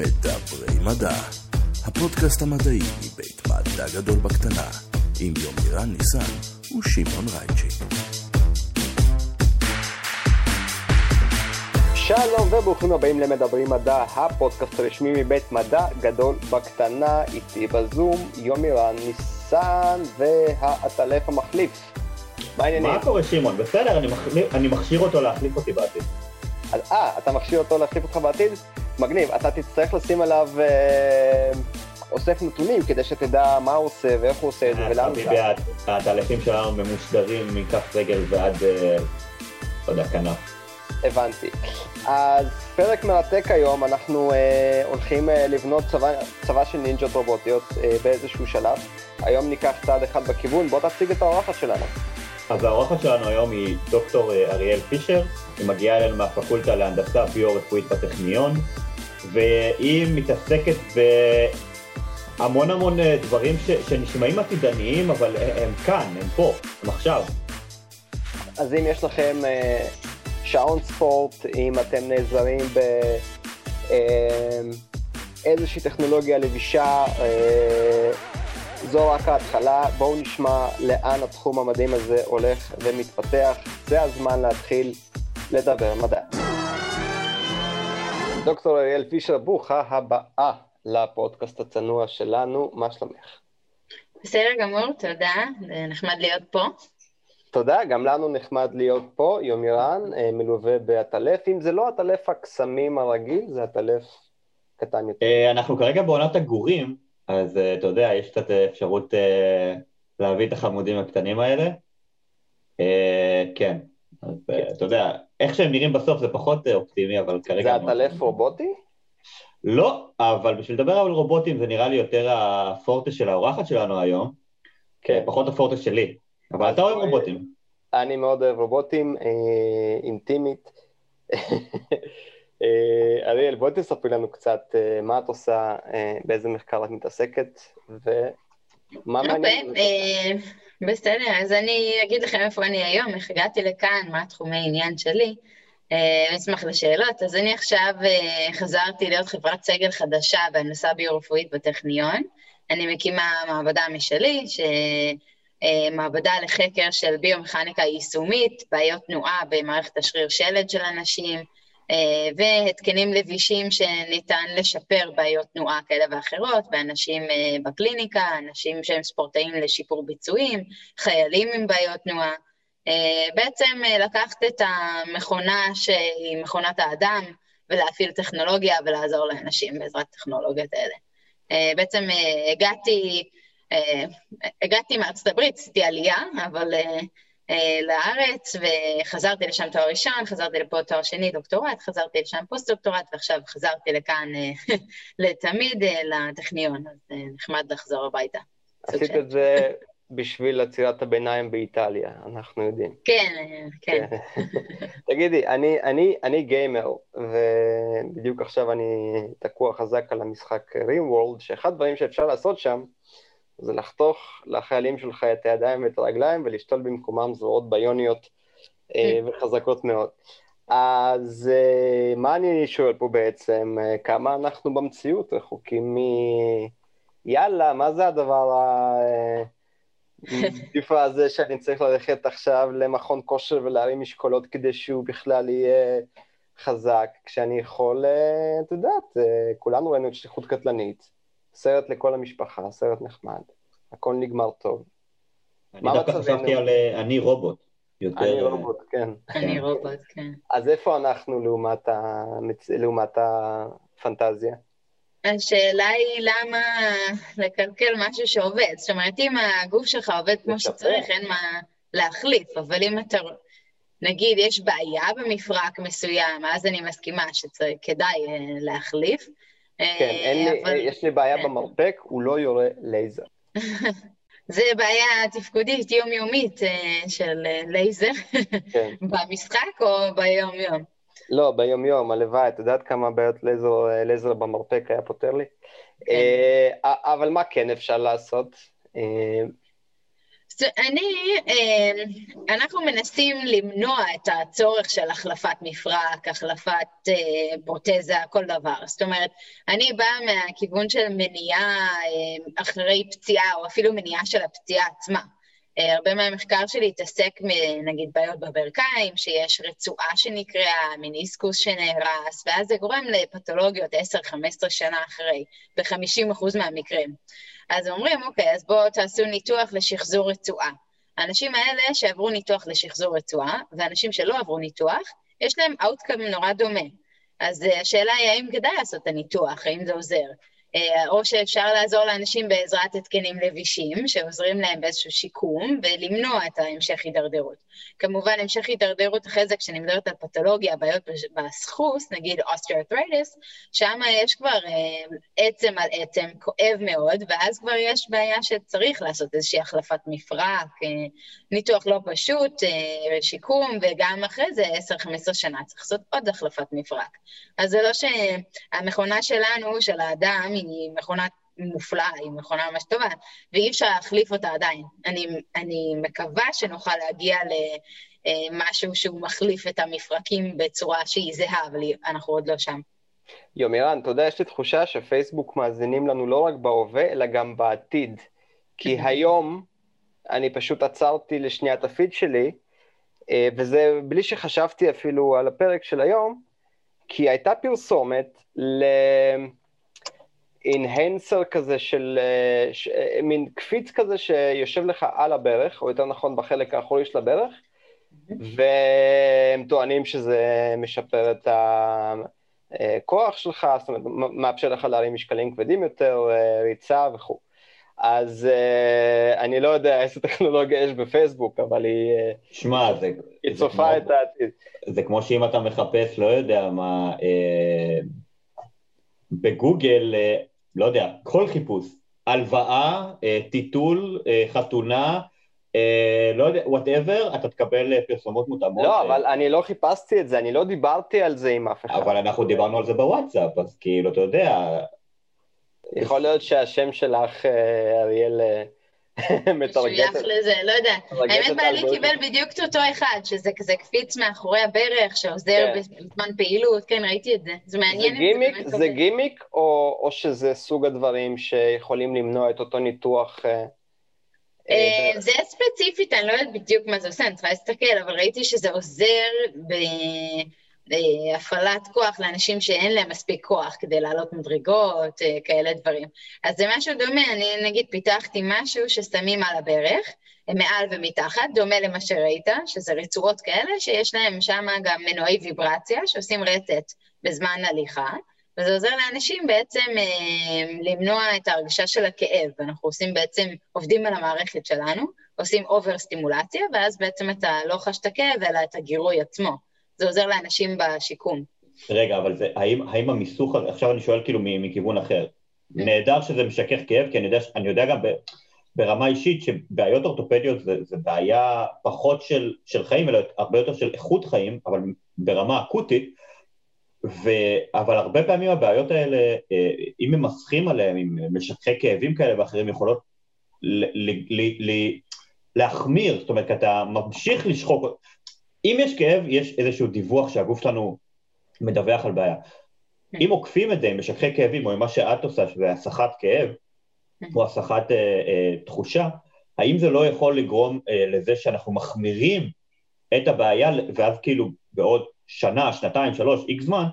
מדברי מדע, הפודקאסט המדעי מבית מדע גדול בקטנה, עם יומירן ניסן ושמעון רייצ'י. שלום וברוכים הבאים למדברים מדע, הפודקאסט הרשמי מבית מדע גדול בקטנה, איתי בזום יומירן ניסן והעטלף המחליף. מה העניינים? מה קורה שמעון? בסדר, אני, מחליף, אני מכשיר אותו להחליף אותי בעתיד. אז- אה, אתה מכשיר אותו להחליף אותך בעתיד? מגניב. אתה תצטרך לשים עליו אה, אוסף נתונים כדי שתדע מה הוא עושה ואיך הוא עושה את זה ולאן הוא חביבי, שם. הת- העטלפים שלנו ממושדרים מכף רגל ועד, אה, לא יודע, כנף. הבנתי. אז פרק מרתק היום, אנחנו אה, הולכים אה, לבנות צבא, צבא של נינג'ות רובוטיות אה, באיזשהו שלב. היום ניקח צעד אחד בכיוון, בוא תציג את האורחת שלנו. אז האורחת שלנו היום היא דוקטור אה, אריאל פישר, היא מגיעה אלינו מהפקולטה להנדסה ביו-רפואית בטכניון, והיא מתעסקת בהמון המון אה, דברים ש... שנשמעים עתידניים, אבל הם כאן, הם פה, הם עכשיו. אז אם יש לכם אה, שעון ספורט, אם אתם נעזרים באיזושהי טכנולוגיה לבישה, אה, זו רק ההתחלה. בואו נשמע לאן התחום המדהים הזה הולך ומתפתח. זה הזמן להתחיל לדבר מדע. דוקטור אריאל פישר, ברוכה הבאה לפודקאסט הצנוע שלנו, מה שלומך? בסדר גמור, תודה, נחמד להיות פה. תודה, גם לנו נחמד להיות פה, יומירן, אה, מלווה בעטלף. אם זה לא עטלף הקסמים הרגיל, זה עטלף קטן יותר. אה, אנחנו כרגע בעונת הגורים, אז אה, אתה יודע, יש קצת אפשרות להביא את החמודים הקטנים האלה. כן, אז אה, אתה יודע, איך שהם נראים בסוף זה פחות אה, אופטימי, אבל כרגע... זה לא- עטלף רובוטי? לא, אבל בשביל לדבר על רובוטים זה נראה לי יותר הפורטה של האורחת שלנו היום, כן. פחות הפורטה שלי. אבל אתה אוהב רובוטים. אני מאוד אוהב רובוטים, אה, אינטימית. אה, אריאל, בואי תספרי לנו קצת אה, מה את עושה, אה, באיזה מחקר את מתעסקת, ומה מעניין. בסדר, אז אני אגיד לכם איפה אני היום, איך הגעתי לכאן, מה תחומי העניין שלי. אה, אני אשמח לשאלות. אז אני עכשיו אה, חזרתי להיות חברת סגל חדשה בהנדסה ביו-רפואית בטכניון. אני מקימה מעבדה משלי, ש... אה, מעבדה לחקר של ביומכניקה יישומית, בעיות תנועה במערכת השריר שלד של אנשים, והתקנים לבישים שניתן לשפר בעיות תנועה כאלה ואחרות באנשים אה, בקליניקה, אנשים שהם ספורטאים לשיפור ביצועים, חיילים עם בעיות תנועה. אה, בעצם אה, לקחת את המכונה שהיא מכונת האדם ולהפעיל טכנולוגיה ולעזור לאנשים בעזרת הטכנולוגיות האלה. אה, בעצם אה, הגעתי, אה, הגעתי מארצות הברית, עשיתי עלייה, אבל אה, אה, לארץ, וחזרתי לשם תואר ראשון, חזרתי לפה תואר שני, דוקטורט, חזרתי לשם פוסט-דוקטורט, ועכשיו חזרתי לכאן אה, לתמיד אה, לטכניון, אז אה, נחמד לחזור הביתה. עשית את זה בשביל עצירת הביניים באיטליה, אנחנו יודעים. כן, אה, כן. תגידי, אני, אני, אני גיימר, ובדיוק עכשיו אני תקוע חזק על המשחק RimWorld, שאחד הדברים שאפשר לעשות שם, זה לחתוך לחיילים שלך את הידיים ואת הרגליים ולשתול במקומם זרועות ביוניות אה, וחזקות מאוד. אז אה, מה אני שואל פה בעצם? אה, כמה אנחנו במציאות רחוקים מ... יאללה, מה זה הדבר ה... המטיפה הזה שאני צריך ללכת עכשיו למכון כושר ולהרים משקולות כדי שהוא בכלל יהיה חזק, כשאני יכול, את יודעת, כולנו ראינו את שליחות קטלנית, סרט לכל המשפחה, סרט נחמד, הכל נגמר טוב. אני מה דווקא? חשבתי על אה, אני רובוט. יותר, אני אה, רובוט, כן. אני רובוט, כן. אז איפה אנחנו לעומת, הפנטזיה? השאלה היא למה לקלקל משהו שעובד. זאת אומרת, אם הגוף שלך עובד כמו. שצריך, אין מה להחליף, אבל אם אתה, נגיד, יש בעיה במפרק מסוים, אז אני מסכימה שכדאי אה, להחליף. כן, אה, אין לי, אבל יש לי בעיה כן. במרפק, הוא לא יורה לייזר. זה בעיה תפקודית יומיומית אה, של אה, לייזר כן. במשחק או ביום-יום. לא, ביום-יום, הלוואי, את יודעת כמה בעיות לייזר, לייזר במרפק היה פותר לי? כן. אה, אבל מה כן אפשר לעשות? אני, אה, אנחנו מנסים למנוע את הצורך של החלפת מפרק, החלפת אה, פרוטזה, כל דבר. זאת אומרת, אני באה מהכיוון של מניעה אה, אחרי פציעה, או אפילו מניעה של הפציעה עצמה. הרבה מהמחקר שלי התעסק נגיד בעיות בברכיים, שיש רצועה שנקראה, מיניסקוס שנהרס, ואז זה גורם לפתולוגיות 10-15 שנה אחרי, ב-50% מהמקרים. אז אומרים, אוקיי, אז בואו תעשו ניתוח לשחזור רצועה. האנשים האלה שעברו ניתוח לשחזור רצועה, ואנשים שלא עברו ניתוח, יש להם outcome נורא דומה. אז אה, השאלה היא האם כדאי לעשות את הניתוח, האם זה עוזר. אה, או שאפשר לעזור לאנשים בעזרת התקנים לבישים, שעוזרים להם באיזשהו שיקום, ולמנוע את ההמשך הידרדרות. כמובן, המשך הידרדרות אחרי זה, כשאני מדברת על פתולוגיה, בעיות בסחוס, נגיד osteoarthritis, שם יש כבר אה, עצם על עצם, כואב מאוד, ואז כבר יש בעיה שצריך לעשות איזושהי החלפת מפרק, אה, ניתוח לא פשוט, שיקום, וגם אחרי זה, 10-15 שנה, צריך לעשות עוד החלפת מפרק. אז זה לא שהמכונה שלנו, של האדם, היא מכונה מופלאה, היא מכונה ממש טובה, ואי אפשר להחליף אותה עדיין. אני, אני מקווה שנוכל להגיע למשהו שהוא מחליף את המפרקים בצורה שהיא זהה, אבל אנחנו עוד לא שם. יומירן, אתה יודע, יש לי תחושה שפייסבוק מאזינים לנו לא רק בהווה, אלא גם בעתיד. כי היום אני פשוט עצרתי לשנייה את הפיד שלי, אה, וזה בלי שחשבתי אפילו על הפרק של היום, כי הייתה פרסומת ל... אינהנסר כזה של, אה, ש, אה, מין קפיץ כזה שיושב לך על הברך, או יותר נכון בחלק האחורי של הברך, והם טוענים שזה משפר את הכוח שלך, זאת אומרת, מאפשר לך להרים משקלים כבדים יותר, אה, ריצה וכו'. אז uh, אני לא יודע איזה טכנולוגיה יש בפייסבוק, אבל היא... שמע, זה... היא צופה את העתיד. זה כמו שאם אתה מחפש, לא יודע מה, אה, בגוגל לא יודע, כל חיפוש, הלוואה, אה, טיטול, אה, חתונה, אה, לא יודע, whatever, אתה תקבל פרסומות מותאמות. לא, אבל אני לא חיפשתי את זה, אני לא דיברתי על זה עם אף אחד. אבל אנחנו דיברנו על זה בוואטסאפ, אז כאילו, אתה יודע... יכול להיות שהשם שלך, אריאל... משוייך לזה, לא יודע. האמת בעלי קיבל בדיוק את אותו אחד, שזה כזה קפיץ מאחורי הברך, שעוזר כן. בזמן פעילות, כן, ראיתי את זה. זה מעניין. זה גימיק, זה גימיק או שזה סוג הדברים שיכולים למנוע את אותו ניתוח? אה, אה, זה ספציפית, אני לא יודעת בדיוק מה זה עושה, אני צריכה להסתכל, אבל ראיתי שזה עוזר ב... אה, הפעלת כוח לאנשים שאין להם מספיק כוח כדי לעלות מדרגות, אה, כאלה דברים. אז זה משהו דומה, אני נגיד פיתחתי משהו ששמים על הברך, מעל ומתחת, דומה למה שראית, שזה רצועות כאלה, שיש להם שם גם מנועי ויברציה שעושים רטט בזמן הליכה, וזה עוזר לאנשים בעצם אה, למנוע את ההרגשה של הכאב. אנחנו עושים בעצם, עובדים על המערכת שלנו, עושים אובר סטימולציה, ואז בעצם אתה לא חש את הכאב, אלא את הגירוי עצמו. זה עוזר לאנשים בשיקום. רגע, אבל זה, האם, האם המיסוך עכשיו אני שואל כאילו מכיוון אחר, נהדר שזה משכך כאב, כי אני יודע, אני יודע גם ב, ברמה אישית שבעיות אורתופדיות זה, זה בעיה פחות של, של חיים, אלא הרבה יותר של איכות חיים, אבל ברמה אקוטית, ו, אבל הרבה פעמים הבעיות האלה, אה, אם ממסכים עליהם, עם משככי כאבים כאלה ואחרים, יכולות ל, ל, ל, ל, להחמיר, זאת אומרת, אתה ממשיך לשחוק, אם יש כאב, יש איזשהו דיווח שהגוף שלנו מדווח על בעיה. כן. אם עוקפים את זה עם משככי כאבים, או עם מה שאת עושה, שזה הסחת כאב, כן. או הסחת אה, אה, תחושה, האם זה לא יכול לגרום אה, לזה שאנחנו מחמירים את הבעיה, ואז כאילו בעוד שנה, שנתיים, שלוש, איקס זמן,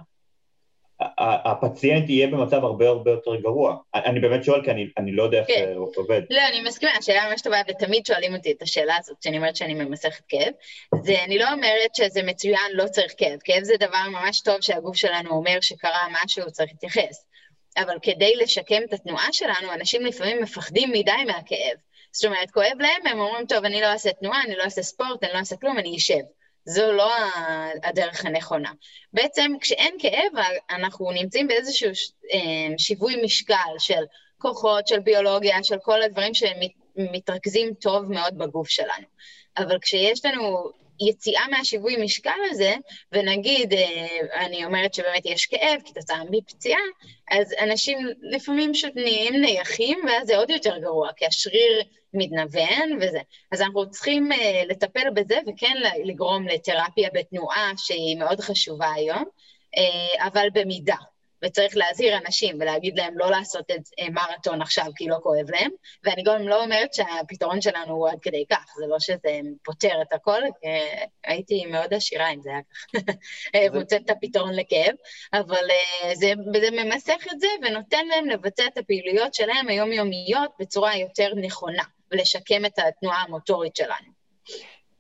הפציינט יהיה במצב הרבה הרבה יותר גרוע. אני באמת שואל כי אני, אני לא יודע איך כן. זה עובד. לא, אני מסכימה, השאלה ממש טובה, ותמיד שואלים אותי את השאלה הזאת, כשאני אומרת שאני ממסכת כאב. זה, אני לא אומרת שזה מצוין, לא צריך כאב. כאב זה דבר ממש טוב שהגוף שלנו אומר שקרה משהו, צריך להתייחס. אבל כדי לשקם את התנועה שלנו, אנשים לפעמים מפחדים מדי מהכאב. זאת אומרת, כואב להם, הם אומרים, טוב, אני לא אעשה תנועה, אני לא אעשה ספורט, אני לא אעשה כלום, אני אשב. זו לא הדרך הנכונה. בעצם כשאין כאב, אנחנו נמצאים באיזשהו אה, שיווי משקל של כוחות, של ביולוגיה, של כל הדברים שמתרכזים טוב מאוד בגוף שלנו. אבל כשיש לנו יציאה מהשיווי משקל הזה, ונגיד, אה, אני אומרת שבאמת יש כאב כתוצאה מפציעה, אז אנשים לפעמים פשוט נהיים נייחים, ואז זה עוד יותר גרוע, כי השריר מתנוון וזה. אז אנחנו צריכים uh, לטפל בזה וכן לגרום לתרפיה בתנועה שהיא מאוד חשובה היום, uh, אבל במידה. וצריך להזהיר אנשים ולהגיד להם לא לעשות את אה, מרתון עכשיו כי לא כואב להם, ואני גם לא אומרת שהפתרון שלנו הוא עד כדי כך, זה לא שזה פותר את הכל, הייתי מאוד עשירה אם זה היה ככה, מוצאת את הפתרון לכאב, אבל זה, זה ממסך את זה ונותן להם לבצע את הפעילויות שלהם היומיומיות בצורה יותר נכונה. ולשקם את התנועה המוטורית שלנו.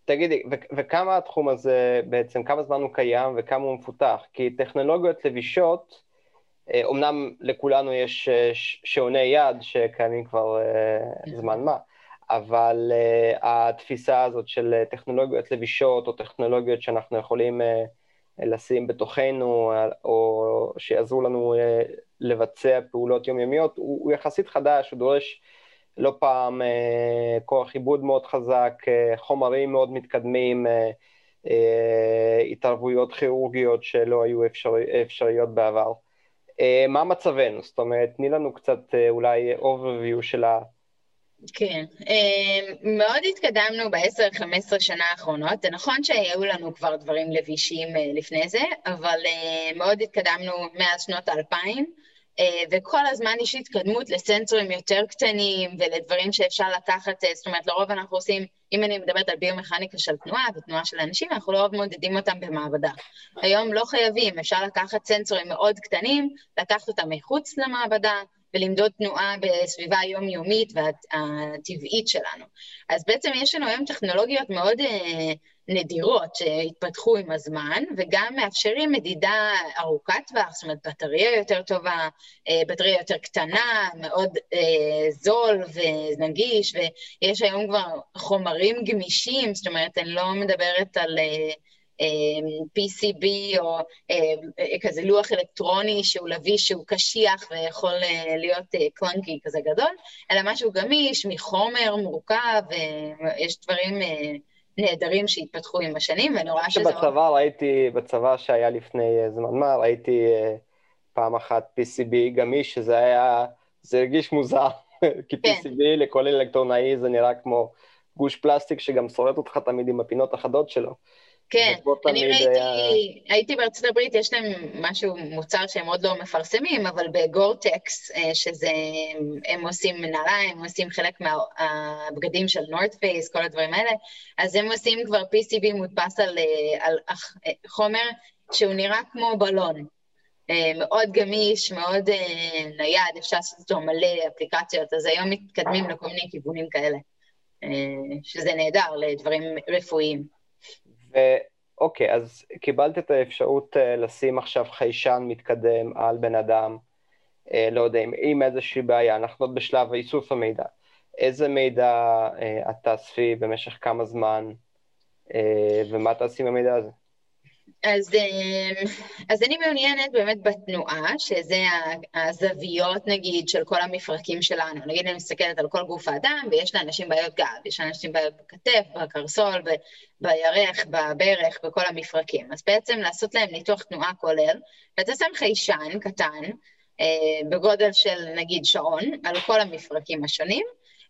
תגידי, ו- וכמה התחום הזה בעצם, כמה זמן הוא קיים וכמה הוא מפותח? כי טכנולוגיות לבישות, אומנם אה, לכולנו יש אה, שעוני יד שקיימים כבר אה, זמן מה, אבל התפיסה הזאת של טכנולוגיות לבישות או טכנולוגיות שאנחנו יכולים לשים בתוכנו או שיעזרו לנו לבצע פעולות יומיומיות הוא, הוא יחסית חדש, הוא דורש לא פעם אה, כוח עיבוד מאוד חזק, אה, חומרים מאוד מתקדמים, אה, התערבויות כירורגיות שלא היו אפשר, אפשריות בעבר. מה מצבנו? זאת אומרת, תני לנו קצת אולי overview של ה... כן, מאוד התקדמנו ב-10-15 שנה האחרונות. זה נכון שהיו לנו כבר דברים לבישים לפני זה, אבל מאוד התקדמנו מאז שנות האלפיים. אה, וכל הזמן יש התקדמות לסנסורים יותר קטנים ולדברים שאפשר לקחת, אה, זאת אומרת, לרוב אנחנו עושים, אם אני מדברת על ביומכניקה של תנועה ותנועה של אנשים, אנחנו לרוב מודדים אותם במעבדה. היום לא חייבים, אפשר לקחת סנסורים מאוד קטנים, לקחת אותם מחוץ למעבדה, ולמדוד תנועה בסביבה היומיומית והטבעית שלנו. אז בעצם יש לנו היום טכנולוגיות מאוד אה, נדירות שהתפתחו עם הזמן, וגם מאפשרים מדידה ארוכת טווח, זאת אומרת, בטריה יותר טובה, אה, בטריה יותר קטנה, מאוד אה, זול ונגיש, ויש היום כבר חומרים גמישים, זאת אומרת, אני לא מדברת על... אה, PCB או כזה לוח אלקטרוני שהוא לביש, שהוא קשיח ויכול להיות קלנקי כזה גדול, אלא משהו גמיש, מחומר מורכב, ויש דברים נהדרים שהתפתחו עם השנים, ואני רואה שזה... שבצבא ראיתי, בצבא שהיה לפני אה, זמן מה, ראיתי אה, פעם אחת PCB גמיש, שזה היה, זה הרגיש מוזר, כי כן. PCB לכל אלקטרונאי זה נראה כמו גוש פלסטיק שגם שורט אותך תמיד עם הפינות החדות שלו. כן, אני ראיתי, היה... הייתי בארצות הברית, יש להם משהו, מוצר שהם עוד לא מפרסמים, אבל בגורטקס, אה, שזה, הם עושים נעליים, הם עושים חלק מהבגדים של נורת פייס, כל הדברים האלה, אז הם עושים כבר PCB מודפס על, אה, על אה, חומר שהוא נראה כמו בלון. מאוד גמיש, מאוד נייד, אפשר לעשות אותו מלא אפליקציות, אז היום מתקדמים לכל מיני כיוונים כאלה, שזה נהדר לדברים רפואיים. ואוקיי, אז קיבלת את האפשרות uh, לשים עכשיו חיישן מתקדם על בן אדם, uh, לא יודע, עם איזושהי בעיה, אנחנו עוד בשלב איסוף המידע. איזה מידע uh, את תאספי במשך כמה זמן, ומה תעשי עם המידע הזה? אז, אמ, אז אני מעוניינת באמת בתנועה, שזה הזוויות נגיד של כל המפרקים שלנו. נגיד אני מסתכלת על כל גוף האדם ויש לאנשים בעיות גב, יש לאנשים בעיות בכתף, בקרסול, ב, בירך, בברך, בכל המפרקים. אז בעצם לעשות להם ניתוח תנועה כולל, ואתה שם חיישן קטן, אה, בגודל של נגיד שעון, על כל המפרקים השונים,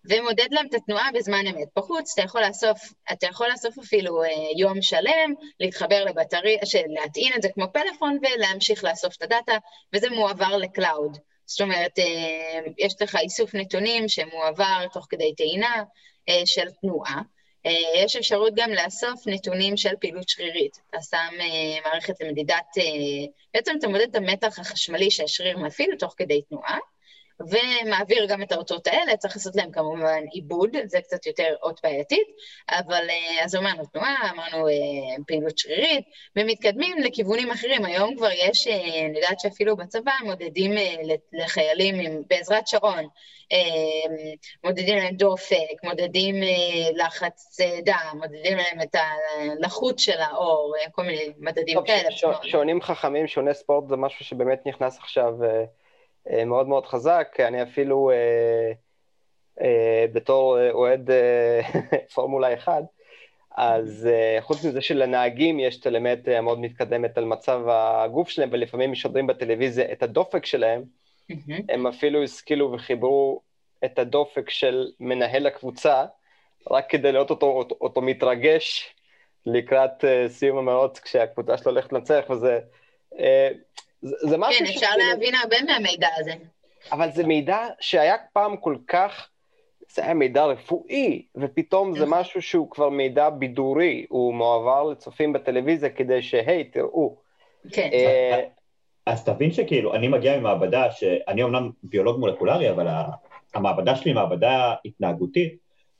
ומודד להם את התנועה בזמן אמת. בחוץ אתה יכול לאסוף, אתה יכול לאסוף אפילו אה, יום שלם, להתחבר לבטריה, להטעין את זה כמו פלאפון ולהמשיך לאסוף את הדאטה, וזה מועבר ל cloud. זאת אומרת, אה, יש לך איסוף נתונים שמועבר תוך כדי טעינה אה, של תנועה. אה, יש אפשרות גם לאסוף נתונים של פעילות שרירית. אתה שם אה, מערכת למדידת, אה, בעצם אתה מודד את המתח החשמלי שהשריר מפעיל תוך כדי תנועה, ומעביר גם את האותות האלה, צריך לעשות להם כמובן עיבוד, זה קצת יותר אות בעייתית, אבל אה, אז אמרנו תנועה, אמרנו אה, פעילות שרירית, ומתקדמים לכיוונים אחרים. היום כבר יש, אה, אני יודעת שאפילו בצבא מודדים לחיילים עם, בעזרת שעון, מודדים להם דופק, מודדים לחץ דם, מודדים להם את הלחות של האור, כל מיני מדדים טוב, כאלה. שעונים חכמים, שעוני ספורט זה משהו שבאמת נכנס עכשיו... מאוד מאוד חזק, אני אפילו אה, אה, בתור אוהד פורמולה 1, אז uh, חוץ מזה שלנהגים יש טלמטריה מאוד מתקדמת על מצב הגוף שלהם, ולפעמים משדרים בטלוויזיה את הדופק שלהם, הם אפילו השכילו וחיברו את הדופק של מנהל הקבוצה, רק כדי לראות אותו, אותו, אותו מתרגש לקראת uh, סיום המאות כשהקבוצה שלו הולכת לנצח, וזה... Uh, זה, זה משהו כן, אפשר להבין הרבה מהמידע הזה. אבל זה מידע שהיה פעם כל כך... זה היה מידע רפואי, ופתאום זה נכון. משהו שהוא כבר מידע בידורי, הוא מועבר לצופים בטלוויזיה כדי שהי, תראו. כן. אה, אז תבין שכאילו, אני מגיע ממעבדה, שאני אמנם ביולוג מולקולרי, אבל המעבדה שלי היא מעבדה התנהגותית,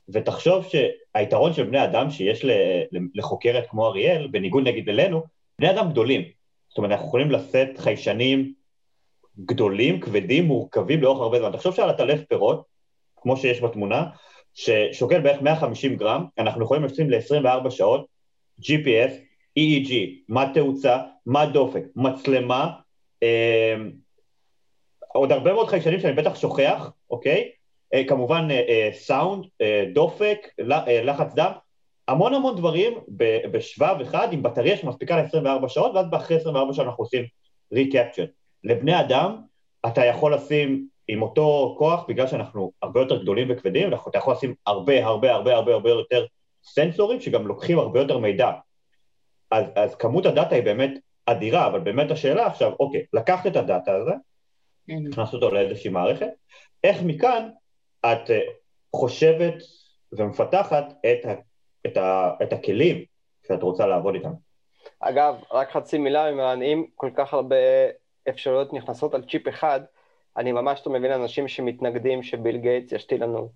ותחשוב שהיתרון של בני אדם שיש לחוקרת כמו אריאל, בניגוד נגיד אלינו, בני אדם גדולים. זאת אומרת, אנחנו יכולים לשאת חיישנים גדולים, כבדים, מורכבים לאורך הרבה זמן. תחשוב שעל הטלף פירות, כמו שיש בתמונה, ששוקל בערך 150 גרם, אנחנו יכולים לשים ל-24 שעות GPS, EEG, מה תאוצה, מה דופק, מצלמה, אה, עוד הרבה מאוד חיישנים שאני בטח שוכח, אוקיי? אה, כמובן אה, אה, סאונד, אה, דופק, אה, לחץ דם, המון המון דברים בשבב אחד עם בטריה שמספיקה ל-24 שעות, ואז אחרי 24 שעות אנחנו עושים ריקפצ'ר. לבני אדם אתה יכול לשים עם אותו כוח, בגלל שאנחנו הרבה יותר גדולים וכבדים, אתה יכול לשים הרבה הרבה הרבה הרבה הרבה יותר סנסורים שגם לוקחים הרבה יותר מידע. אז, אז כמות הדאטה היא באמת אדירה, אבל באמת השאלה עכשיו, אוקיי, לקחת את הדאטה הזה, נכנס אותו לאיזושהי מערכת, איך מכאן את אה, חושבת ומפתחת את, את, ה, את הכלים שאת רוצה לעבוד איתם? אגב, רק חצי מילה, אם כל כך הרבה אפשרויות נכנסות על צ'יפ אחד, אני ממש לא מבין אנשים שמתנגדים שביל גייטס ישתיל לנו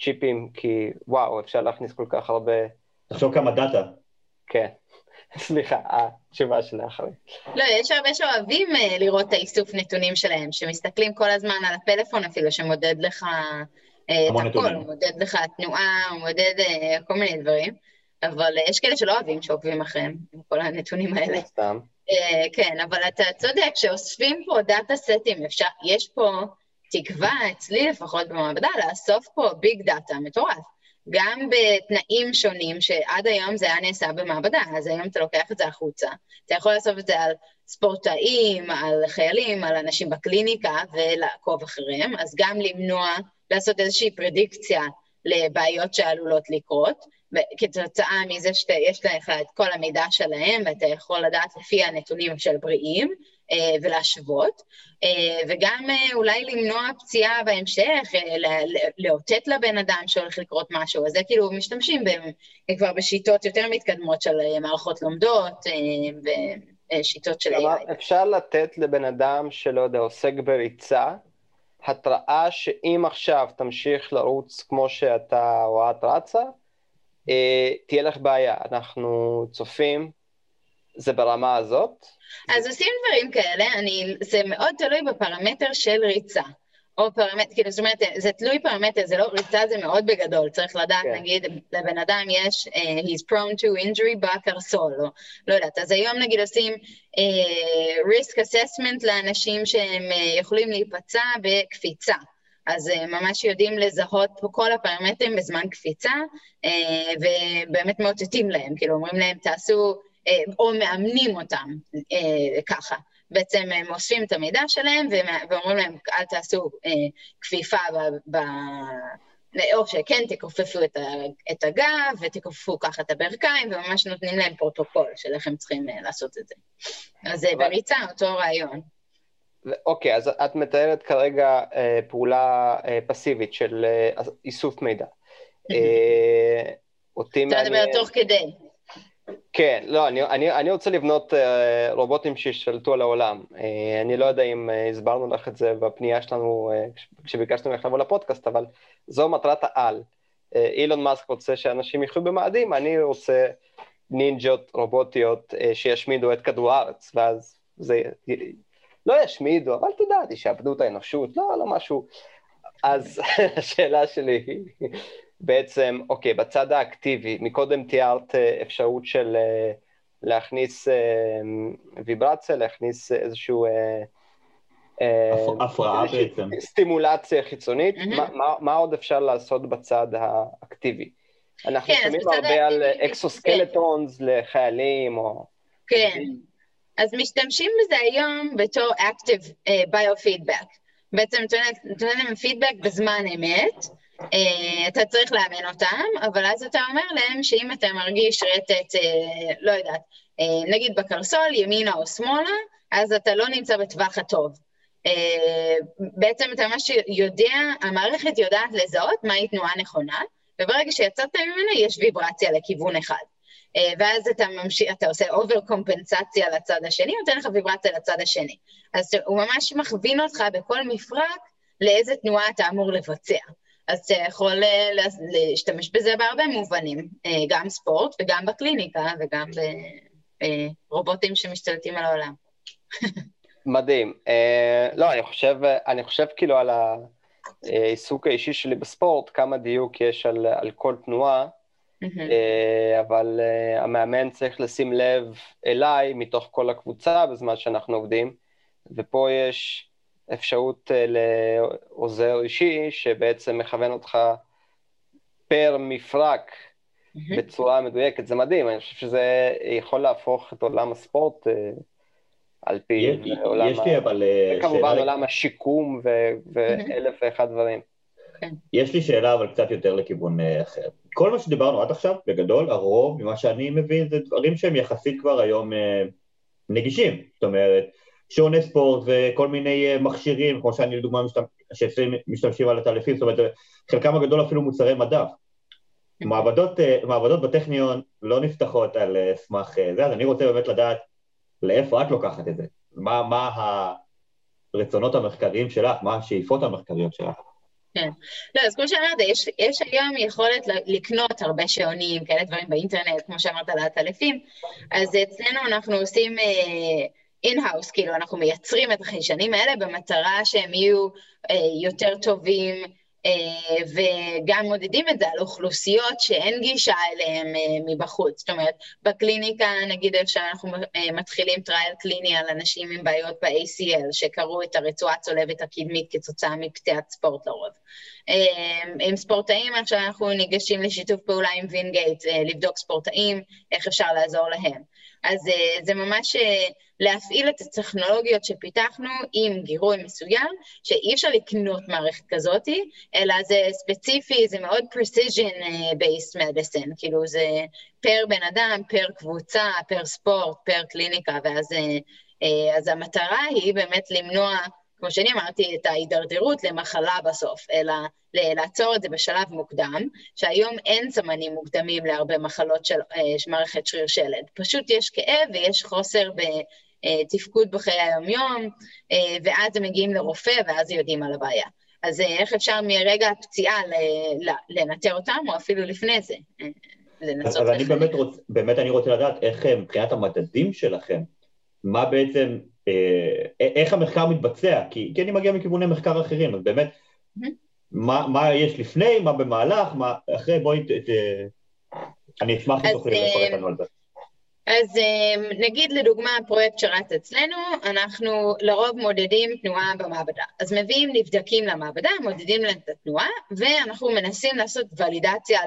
צ'יפים, כי וואו, אפשר להכניס כל כך הרבה... תחשוב כמה דאטה. כן. סליחה, התשובה שלה אחרי. לא, יש הרבה שאוהבים uh, לראות את האיסוף נתונים שלהם, שמסתכלים כל הזמן על הפלאפון אפילו, שמודד לך אה, את הכל, הוא מודד לך תנועה, הוא מודד אה, כל מיני דברים, אבל אה, יש כאלה שלא אוהבים שעוקבים אחריהם, עם כל הנתונים האלה. סתם. אה, כן, אבל אתה צודק, שאוספים פה data סטים, אפשר, יש פה תקווה, אצלי לפחות במעבדה, לאסוף פה ביג דאטה מטורף. גם בתנאים שונים, שעד היום זה היה נעשה במעבדה, אז היום אתה לוקח את זה החוצה. אתה יכול לאסוף את זה על ספורטאים, על חיילים, על אנשים בקליניקה, ולעקוב אחריהם, אז גם למנוע, לעשות איזושהי פרדיקציה לבעיות שעלולות לקרות. כתוצאה מזה שיש לך את כל המידע שלהם, ואתה יכול לדעת לפי הנתונים של בריאים, אה, ולהשוות, אה, וגם אה, אולי למנוע פציעה בהמשך, לאותת לבן אדם שהולך לקרות משהו, אז זה כאילו משתמשים כבר בשיטות יותר מתקדמות של מערכות לומדות ושיטות של AI. אפשר לתת לבן אדם שלא יודע, עוסק בריצה, התראה שאם עכשיו תמשיך לרוץ כמו שאתה או את רצה, אה, תהיה לך בעיה. אנחנו צופים, זה ברמה הזאת. אז עושים דברים כאלה, אני, זה מאוד תלוי בפרמטר של ריצה. או פרמטר, כאילו, זאת אומרת, זה תלוי פרמטר, זה לא, ריצה זה מאוד בגדול, צריך לדעת, כן. נגיד, לבן אדם יש, uh, he's prone to injury בקרסול, או לא יודעת, אז היום נגיד עושים uh, risk assessment לאנשים שהם uh, יכולים להיפצע בקפיצה. אז uh, ממש יודעים לזהות פה כל הפרמטרים בזמן קפיצה, אה, ובאמת מאותתים להם, כאילו אומרים להם תעשו, אה, או מאמנים אותם אה, ככה. בעצם הם אוספים את המידע שלהם ואומרים להם, אל תעשו אה, כפיפה ב... ב או שכן תכופפו את, את הגב ותכופפו ככה את הברכיים, וממש נותנים להם פרוטוקול של איך הם צריכים אה, לעשות את זה. אז אבל... בריצה, אותו רעיון. אוקיי, אז את מתארת כרגע אה, פעולה אה, פסיבית של אה, איסוף מידע. אה, אותי מעניין... אתה מדבר תוך כדי. כן, לא, אני, אני, אני רוצה לבנות אה, רובוטים שישתלטו על העולם. אה, אני לא יודע אם אה, הסברנו לך את זה בפנייה שלנו אה, כשביקשנו לך לבוא לפודקאסט, אבל זו מטרת העל. אה, אילון מאסק רוצה שאנשים יחיו במאדים, אני רוצה נינג'ות רובוטיות אה, שישמידו את כדור הארץ, ואז זה לא ישמידו, אבל אתה יודע, ישעבדו את האנושות, לא, לא משהו. אז השאלה שלי היא בעצם, אוקיי, בצד האקטיבי, מקודם תיארת אה, אפשרות של אה, להכניס אה, ויברציה, להכניס איזשהו... הפרעה בעצם. סטימולציה חיצונית, מה, מה, מה עוד אפשר לעשות בצד האקטיבי? אנחנו כן, שומעים הרבה על exoskeletons לחיילים, או... כן. אז משתמשים בזה היום בתור Active אה, Biofeedback. בעצם נותן נותן להם פידבק בזמן אמת, אתה צריך לאמן אותם, אבל אז אתה אומר להם שאם אתה מרגיש רטט, אה, לא יודעת, אה, נגיד בקרסול, ימינה או שמאלה, אז אתה לא נמצא בטווח הטוב. אה, בעצם אתה ממש יודע, המערכת יודעת לזהות מהי תנועה נכונה, וברגע שיצאת ממנה יש ויברציה לכיוון אחד. אה, ואז אתה ממשיך, אתה עושה over קומפנסציה לצד השני, נותן לך ויברציה לצד השני. אז הוא ממש מכווין אותך בכל מפרק לאיזה תנועה אתה אמור לבצע. אז אתה יכול אה, לה- להשתמש בזה בהרבה מובנים, אה, גם ספורט וגם בקליניקה וגם ברובוטים שמשתלטים על העולם. מדהים. אה, לא, אני חושב, אני חושב כאילו על העיסוק האישי שלי בספורט, כמה דיוק יש על, על כל תנועה. אה, אבל אה, המאמן צריך לשים לב אליי מתוך כל הקבוצה בזמן שאנחנו עובדים, ופה יש אפשרות אה, לעוזר אישי שבעצם מכוון אותך פר מפרק מהמם. בצורה מדויקת, זה מדהים, אני חושב שזה יכול להפוך את עולם הספורט אה, על פי יש- עולם יש ה- לי אבל אה, וכמובן שאלה- עולם השיקום ו- ואלף ואחד דברים. יש לי שאלה אבל קצת יותר לכיוון אחר. כל מה שדיברנו עד עכשיו, בגדול, הרוב ממה שאני מבין זה דברים שהם יחסית כבר היום נגישים. זאת אומרת, שעוני ספורט וכל מיני אה, מכשירים, כמו שאני לדוגמה משתמש, משתמשים על הטלפים, זאת אומרת, חלקם הגדול אפילו מוצרי מדף. מעבדות, אה, מעבדות בטכניון לא נפתחות על אה, סמך זה, אז אני רוצה באמת לדעת לאיפה את לוקחת את זה. מה, מה הרצונות המחקריים שלך, מה השאיפות המחקריות שלך. לא, אז כמו שאמרת, יש, יש היום יכולת לקנות הרבה שעונים, כאלה דברים באינטרנט, כמו שאמרת על העטלפים, אז אצלנו אנחנו עושים in-house, כאילו אנחנו מייצרים את החיישנים האלה במטרה שהם יהיו אה, יותר טובים, אה, וגם מודדים את זה על אוכלוסיות שאין גישה אליהם אה, מבחוץ. זאת אומרת, בקליניקה, נגיד איך שאנחנו אה, מתחילים trial קליני על אנשים עם בעיות ב-ACL, שקרעו את הרצועה הצולבת הקדמית כתוצאה מפציעת ספורט לרוב. אה, עם ספורטאים, עכשיו אנחנו ניגשים לשיתוף פעולה עם וינגייט, אה, לבדוק ספורטאים, איך אפשר לעזור להם. אז אה, זה ממש אה, להפעיל את הטכנולוגיות שפיתחנו עם גירוי מסוים, שאי אפשר לקנות מערכת כזאת, אלא זה ספציפי, זה מאוד precision אה, based medicine, כאילו זה פר בן אדם, פר קבוצה, פר ספורט, פר קליניקה, ואז אז המטרה היא באמת למנוע, כמו שאני אמרתי, את ההידרדרות למחלה בסוף, אלא לעצור את זה בשלב מוקדם, שהיום אין סמנים מוקדמים להרבה מחלות של אה, מערכת שריר שלד. פשוט יש כאב ויש חוסר בתפקוד בחיי היום-יום, אה, ואז הם מגיעים לרופא ואז יודעים על הבעיה. אז אה, איך אפשר מרגע הפציעה לנטר אותם, או אפילו לפני זה, אז, לנסות אז אני. באמת, רוצ, באמת אני רוצה לדעת איך מבחינת המדדים שלכם, מה בעצם, איך המחקר מתבצע, כי, כי אני מגיע מכיווני מחקר אחרים, אז באמת, Mhm. מה, מה יש לפני, מה במהלך, מה אחרי, בואי, ת, ת, אני אשמח אם תוכלי אה, לפרט לנו על זה. אז אמ, נגיד לדוגמה הפרויקט שרץ אצלנו, אנחנו לרוב מודדים תנועה במעבדה. אז מביאים נבדקים למעבדה, מודדים להם את התנועה, ואנחנו מנסים לעשות ולידציה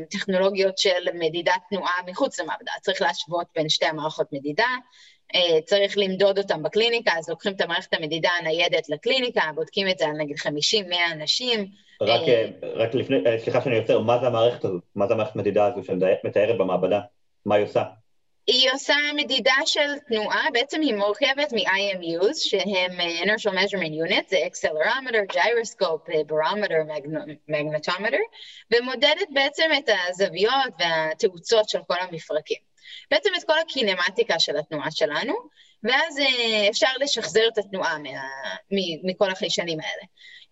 לטכנולוגיות של מדידת תנועה מחוץ למעבדה. צריך להשוות בין שתי המערכות מדידה, אה, צריך למדוד אותם בקליניקה, אז לוקחים את המערכת המדידה הניידת לקליניקה, בודקים את זה על נגיד 50-100 אנשים, רק, אה, אה, רק לפני, אה, סליחה שאני עוצר, מה זה המערכת הזאת? מה זה המערכת מדידה הזו שמתארת במעבדה? מה היא עושה? היא עושה מדידה של תנועה, בעצם היא מורכבת מ-IMUs, שהם אה, inertial measurement unit, זה accelerometer, gyroscope, אה, barometer, magn- magnetometer, ומודדת בעצם את הזוויות והתאוצות של כל המפרקים. בעצם את כל הקינמטיקה של התנועה שלנו, ואז אה, אפשר לשחזר את התנועה מה, מכל החיישנים האלה.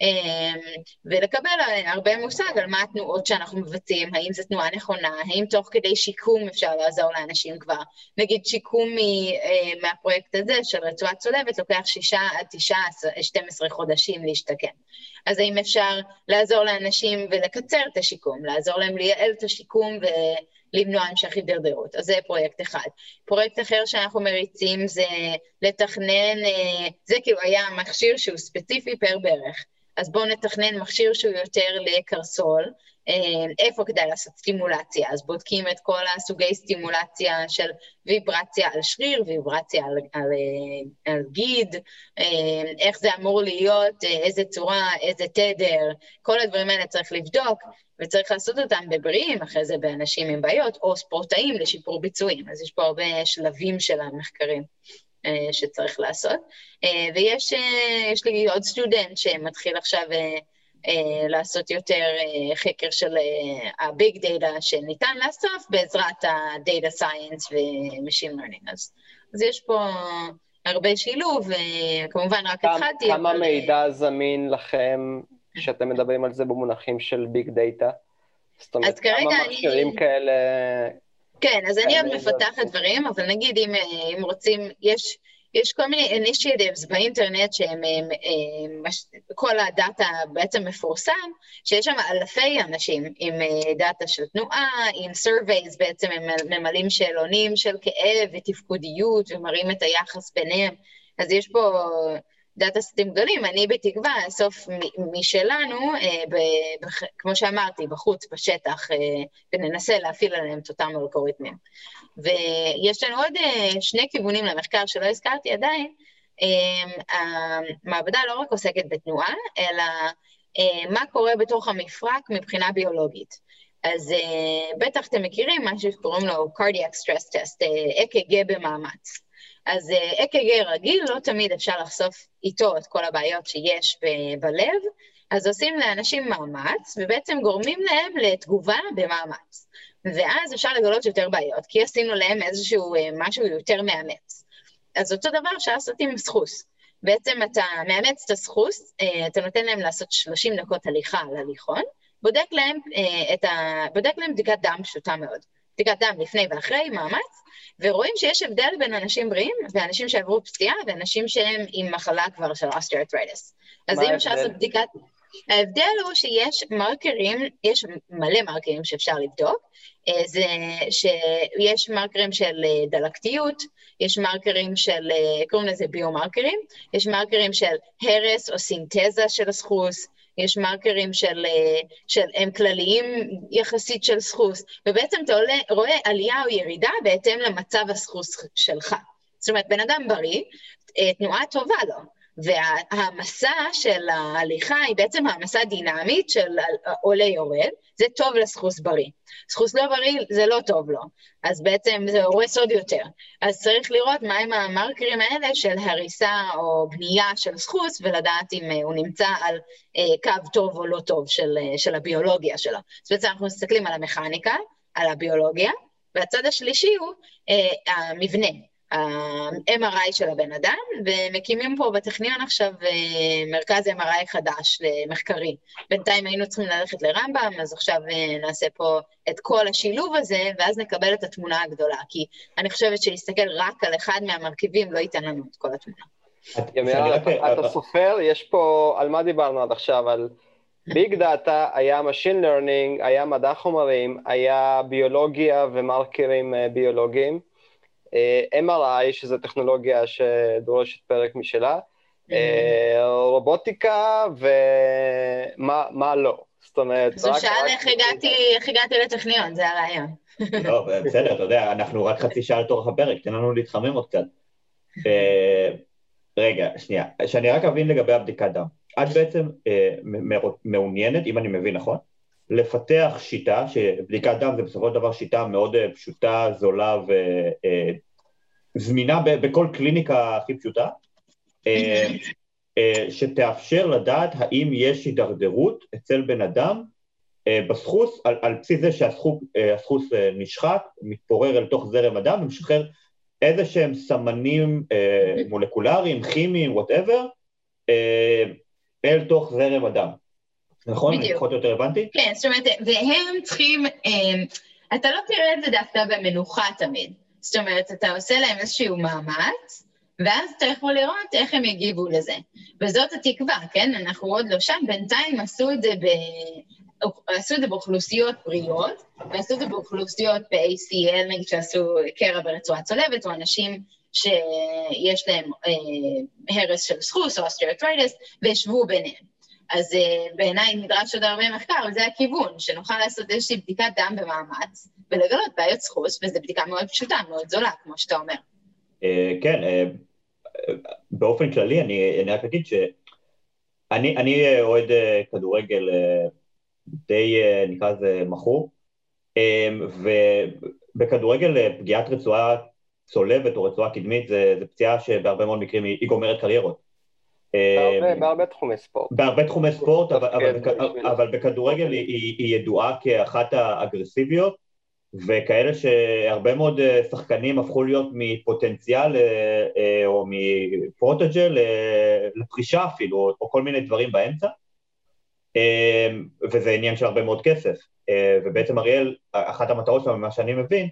אה, ולקבל הרבה מושג על מה התנועות שאנחנו מבצעים, האם זו תנועה נכונה, האם תוך כדי שיקום אפשר לעזור לאנשים כבר. נגיד שיקום אה, מהפרויקט הזה של רצועה צולבת לוקח שישה עד תשעה, עשר- 12 חודשים להשתקם. אז האם אפשר לעזור לאנשים ולקצר את השיקום, לעזור להם לייעל את השיקום ולמנוע המשך הידרדרות. אז זה פרויקט אחד. פרויקט אחר שאנחנו מריצים זה לתכנן, אה, זה כאילו היה מכשיר שהוא ספציפי פר ברך. אז בואו נתכנן מכשיר שהוא יותר לקרסול, אה, איפה כדאי לעשות סטימולציה, אז בודקים את כל הסוגי סטימולציה של ויברציה על שריר, ויברציה על, על, אה, על גיד, איך זה אמור להיות, איזה צורה, איזה תדר, כל הדברים האלה צריך לבדוק, וצריך לעשות אותם בבריאים, אחרי זה באנשים עם בעיות, או ספורטאים לשיפור ביצועים. אז יש פה הרבה שלבים של המחקרים. שצריך לעשות. ויש לי עוד סטודנט שמתחיל עכשיו אה, לעשות יותר אה, חקר של הביג אה, דאטה שניתן לאסוף בעזרת ה-data science ו-machine learning. אז, אז יש פה הרבה שילוב, כמובן רק התחלתי. כמה אבל... מידע זמין לכם כשאתם מדברים על זה במונחים של ביג דאטה? זאת אומרת, כמה מכשירים אני... כאלה... כן, אז אני עוד מפתחת דברים, אבל נגיד אם, אם רוצים, יש... יש כל מיני initiatives באינטרנט שהם, הם, הם, כל הדאטה בעצם מפורסם, שיש שם אלפי אנשים עם אה, דאטה של תנועה, עם surveys בעצם הם ממלאים שאלונים של כאב ותפקודיות ומראים את היחס ביניהם. אז יש פה דאטה סטים גדולים, אני בתקווה אסוף משלנו, אה, כמו שאמרתי, בחוץ, בשטח, אה, וננסה להפעיל עליהם את אותם אלגוריתמים. ויש לנו עוד אה, שני כיוונים למחקר שלא הזכרתי עדיין. המעבדה לא רק עוסקת בתנועה, אלא מה קורה בתוך המפרק מבחינה ביולוגית. אז בטח אתם מכירים משהו שקוראים לו cardiac stress test, אק"ג במאמץ. אז אק"ג רגיל, לא תמיד אפשר לחשוף איתו את כל הבעיות שיש ב- בלב, אז עושים לאנשים מאמץ, ובעצם גורמים להם לתגובה במאמץ. ואז אפשר לגלות יותר בעיות, כי עשינו להם איזשהו אה, משהו יותר מאמץ. אז אותו דבר אפשר לעשות עם סחוס. בעצם אתה מאמץ את הסחוס, אה, אתה נותן להם לעשות 30 דקות הליכה על הליכון, בודק להם, אה, ה... בודק להם בדיקת דם פשוטה מאוד. בדיקת דם לפני ואחרי, מאמץ, ורואים שיש הבדל בין אנשים בריאים ואנשים שעברו פציעה ואנשים שהם עם מחלה כבר של osteoarthritis. אז אם אפשר לעשות בדיקת... ההבדל הוא שיש מרקרים, יש מלא מרקרים שאפשר לבדוק, אה, זה שיש מרקרים של אה, דלקתיות, יש מרקרים של, אה, קוראים לזה ביומרקרים, יש מרקרים של הרס או סינתזה של הסחוס, יש מרקרים של, של הם כלליים יחסית של סחוס, ובעצם אתה עולה, רואה עלייה או ירידה בהתאם למצב הסחוס שלך. זאת אומרת, בן אדם בריא, תנועה טובה לו, והמסע של ההליכה היא בעצם העמסה דינמית של עולה יורד, זה טוב לסחוס בריא. סחוס לא בריא זה לא טוב לו, אז בעצם זה הורס עוד יותר. אז צריך לראות מהם המרקרים האלה של הריסה או בנייה של סחוס, ולדעת אם אה, הוא נמצא על אה, קו טוב או לא טוב של, אה, של הביולוגיה שלו. אז בעצם אנחנו מסתכלים על המכניקה, על הביולוגיה, והצד השלישי הוא המבנה. ה-MRI של הבן אדם, ומקימים פה בטכניון עכשיו אה, מרכז MRI חדש למחקרי. בינתיים היינו צריכים ללכת לרמב"ם, אז עכשיו אה, נעשה פה את כל השילוב הזה, ואז נקבל את התמונה הגדולה, כי אני חושבת שלהסתכל רק על אחד מהמרכיבים לא ייתן לנו את כל התמונה. אתה סופר, יש פה, על מה דיברנו עד עכשיו? על ביג דאטה, היה Machine Learning, היה מדע חומרים, היה ביולוגיה ומרקרים אה, ביולוגיים. אה, MRI, שזו טכנולוגיה שדורשת פרק משלה, אה, רובוטיקה ומה לא. זאת אומרת, אז הוא שאל איך הגעתי לטכניון, זה הרעיון. לא, בסדר, אתה יודע, אנחנו רק חצי שעה לתוך הפרק, תן לנו להתחמם עוד קצת. אה, רגע, שנייה, שאני רק אבין לגבי הבדיקת דם. את בעצם מעוניינת, אם אני מבין נכון, לפתח שיטה, שבדיקת דם זה בסופו של דבר שיטה מאוד אה, פשוטה, זולה וזמינה אה, בכל קליניקה הכי פשוטה, אה, שתאפשר לדעת האם יש הידרדרות אצל בן אדם בסחוס, על, על בסיס זה שהסחוס נשחק, מתפורר אל תוך זרם הדם ומשחרר איזה שהם סמנים מולקולריים, כימיים, וואטאבר, אל תוך זרם הדם. נכון? בדיוק. פחות או יותר הבנתי? כן, זאת אומרת, והם צריכים, הם, אתה לא תראה את זה דווקא במנוחה תמיד. זאת אומרת, אתה עושה להם איזשהו מאמץ, ואז אתה יכול לראות איך הם יגיבו לזה. וזאת התקווה, כן? אנחנו עוד לא שם, בינתיים עשו את זה ב... עשו את זה באוכלוסיות בריאות, ועשו את זה באוכלוסיות ב-ACL, נגיד שעשו קרע ברצועה צולבת, או אנשים שיש להם אה, הרס של סחוס או osteoarthritis, והשוו ביניהם. אז אה, בעיניי נדרש עוד הרבה מחקר, וזה הכיוון, שנוכל לעשות איזושהי בדיקת דם במאמץ, ולגלות בעיות סחוס, וזו בדיקה מאוד פשוטה, מאוד זולה, כמו שאתה אומר. אה, כן, אה, באופן כללי, אני, אני רק אגיד שאני אני אוהד אה, כדורגל אה, די, uh, נקרא לזה, מכור, um, ובכדורגל פגיעת רצועה צולבת או רצועה קדמית זה, זה פציעה שבהרבה מאוד מקרים היא, היא גומרת קריירות. בהרבה, בהרבה תחומי ספורט. בהרבה תחומי ספורט, אבל, אבל, אבל בכדורגל היא, היא ידועה כאחת האגרסיביות, וכאלה שהרבה מאוד שחקנים הפכו להיות מפוטנציאל או מפרוטג'ל לפרישה אפילו, או כל מיני דברים באמצע, וזה עניין של הרבה מאוד כסף. ובעצם אריאל, אחת המטרות שלנו, ממה שאני מבין,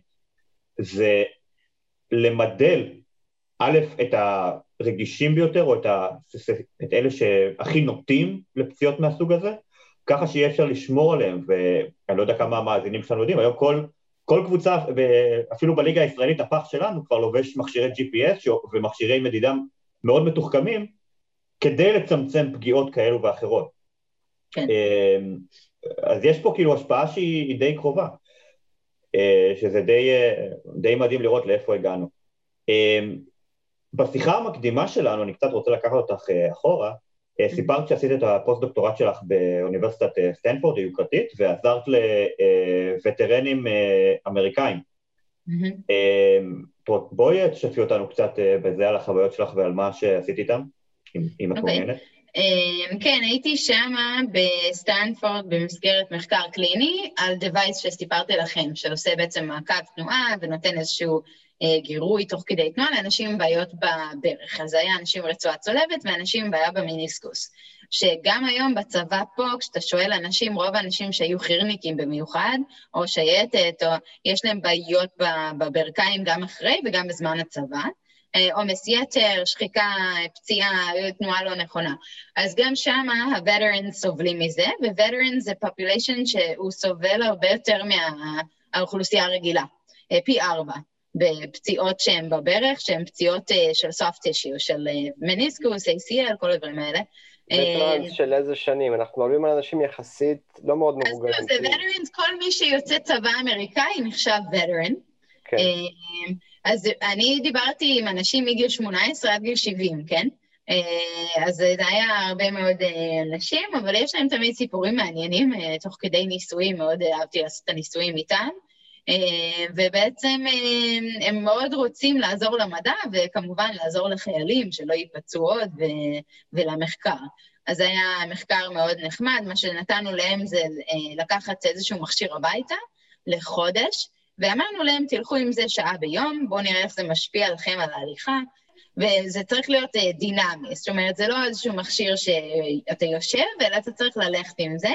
זה למדל, א', את הרגישים ביותר, או את, ה, את אלה שהכי נוטים לפציעות מהסוג הזה, ככה שיהיה אפשר לשמור עליהם, ואני לא יודע כמה המאזינים שלנו יודעים, היום כל, כל קבוצה, אפילו בליגה הישראלית, הפח שלנו כבר לובש מכשירי GPS ומכשירי מדידה מאוד מתוחכמים, כדי לצמצם פגיעות כאלו ואחרות. כן. אמ, אז יש פה כאילו השפעה שהיא די קרובה. אה, שזה די, אה, די מדהים לראות לאיפה הגענו. אה, בשיחה המקדימה שלנו, אני קצת רוצה לקחת אותך אחורה, סיפרת שעשית את הפוסט-דוקטורט שלך באוניברסיטת סטנפורד היוקרתית, ועזרת לווטרנים אמריקאים. בואי תשתפי אותנו קצת בזה על החוויות שלך ועל מה שעשית איתם, אם את אוקיי. מעוניינת. אמ, כן, הייתי שמה בסטנפורד במסגרת מחקר קליני על device שסיפרתי לכם, שעושה בעצם מעקב תנועה ונותן איזשהו אה, גירוי תוך כדי תנועה לאנשים עם בעיות בברך. אז היה אנשים עם רצועה צולבת ואנשים עם בעיה במיניסקוס. שגם היום בצבא פה, כשאתה שואל אנשים, רוב האנשים שהיו חירניקים במיוחד, או שייטת, או יש להם בעיות בברכיים גם אחרי וגם בזמן הצבא. אה, עומס יתר, שחיקה, פציעה, תנועה לא נכונה. אז גם שם ה-veterans סובלים מזה, ו-veterans זה population שהוא סובל הרבה יותר מהאוכלוסייה הרגילה, אה, פי ארבע. בפציעות שהן בברך, שהן פציעות אה, של soft tissue, של מניסקוס, ACL, כל הדברים האלה. וטרנס של איזה שנים? אנחנו מדברים על אנשים יחסית לא מאוד מבוגרים. אז זה veterans, כל מי שיוצא צבא אמריקאי נחשב veteran. כן. אז אני דיברתי עם אנשים מגיל 18 עד גיל 70, כן? אה, אז זה היה הרבה מאוד אה, אנשים, אבל יש להם תמיד סיפורים מעניינים, אה, תוך כדי ניסויים, מאוד אהבתי לעשות את הניסויים איתם. ובעצם הם מאוד רוצים לעזור למדע, וכמובן לעזור לחיילים שלא ייפצעו עוד, ולמחקר. אז היה מחקר מאוד נחמד, מה שנתנו להם זה לקחת איזשהו מכשיר הביתה לחודש, ואמרנו להם, תלכו עם זה שעה ביום, בואו נראה איך זה משפיע עליכם על ההליכה, וזה צריך להיות uh, דינמי, זאת אומרת, זה לא איזשהו מכשיר שאתה יושב, אלא אתה צריך ללכת עם זה,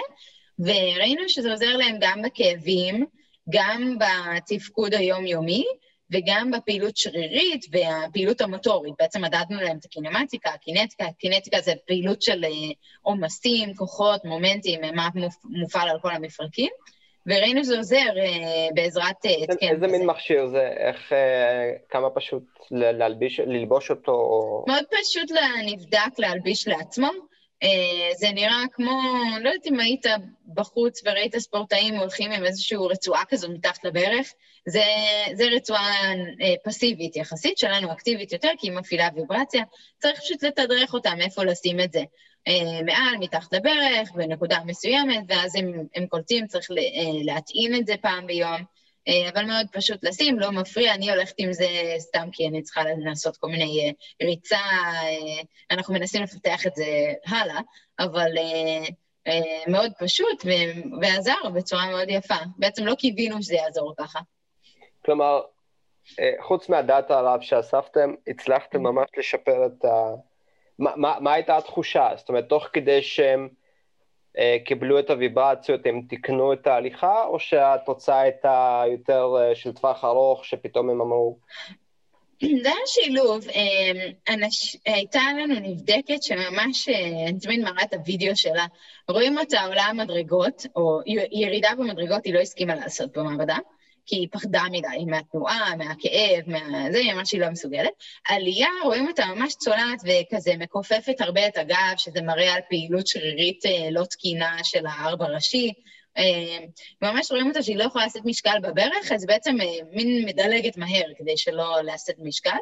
וראינו שזה עוזר להם גם בכאבים, גם בתפקוד היומיומי, וגם בפעילות שרירית והפעילות המוטורית. בעצם מדדנו להם את הקינמטיקה, הקינטיקה, הקינטיקה זה פעילות של אה, עומסים, כוחות, מומנטים, מה מופעל על כל המפרקים. וראינו שזה עוזר אה, בעזרת אה, התקן. איזה מין מכשיר זה? איך, אה, כמה פשוט להלביש, ללבוש אותו? מאוד פשוט לנבדק להלביש לעצמו. זה נראה כמו, לא יודעת אם היית בחוץ וראית ספורטאים הולכים עם איזושהי רצועה כזו מתחת לברך, זה, זה רצועה פסיבית יחסית, שלנו אקטיבית יותר, כי היא מפעילה ויברציה, צריך פשוט לתדרך אותם איפה לשים את זה. אה, מעל, מתחת לברך, בנקודה מסוימת, ואז הם, הם קולטים, צריך אה, להתאים את זה פעם ביום, אה, אבל מאוד פשוט לשים, לא מפריע, אני הולכת עם זה סתם כי אני צריכה לעשות כל מיני ריצה, אנחנו מנסים לפתח את זה הלאה, אבל מאוד פשוט ועזר בצורה מאוד יפה. בעצם לא קיווינו שזה יעזור ככה. כלומר, חוץ מהדאטה הרב שאספתם, הצלחתם ממש לשפר את ה... מה, מה, מה הייתה התחושה? זאת אומרת, תוך כדי שהם אה, קיבלו את הוויברציות, הם תיקנו את ההליכה, או שהתוצאה הייתה יותר אה, של טווח ארוך, שפתאום הם אמרו... זה היה שילוב. אה, אנש... הייתה לנו נבדקת שממש, אה, תמיד מראה את הוידאו שלה, רואים אותה עולה המדרגות, או ירידה במדרגות היא לא הסכימה לעשות במעבדה, כי היא פחדה מדי מהתנועה, מהכאב, מה... זה, ממש היא לא מסוגלת. עלייה, רואים אותה ממש צולעת וכזה מכופפת הרבה את הגב, שזה מראה על פעילות שרירית אה, לא תקינה של הארבע ראשי. אה, ממש רואים אותה שהיא לא יכולה לשאת משקל בברך, אז בעצם אה, מין מדלגת מהר כדי שלא לשאת משקל.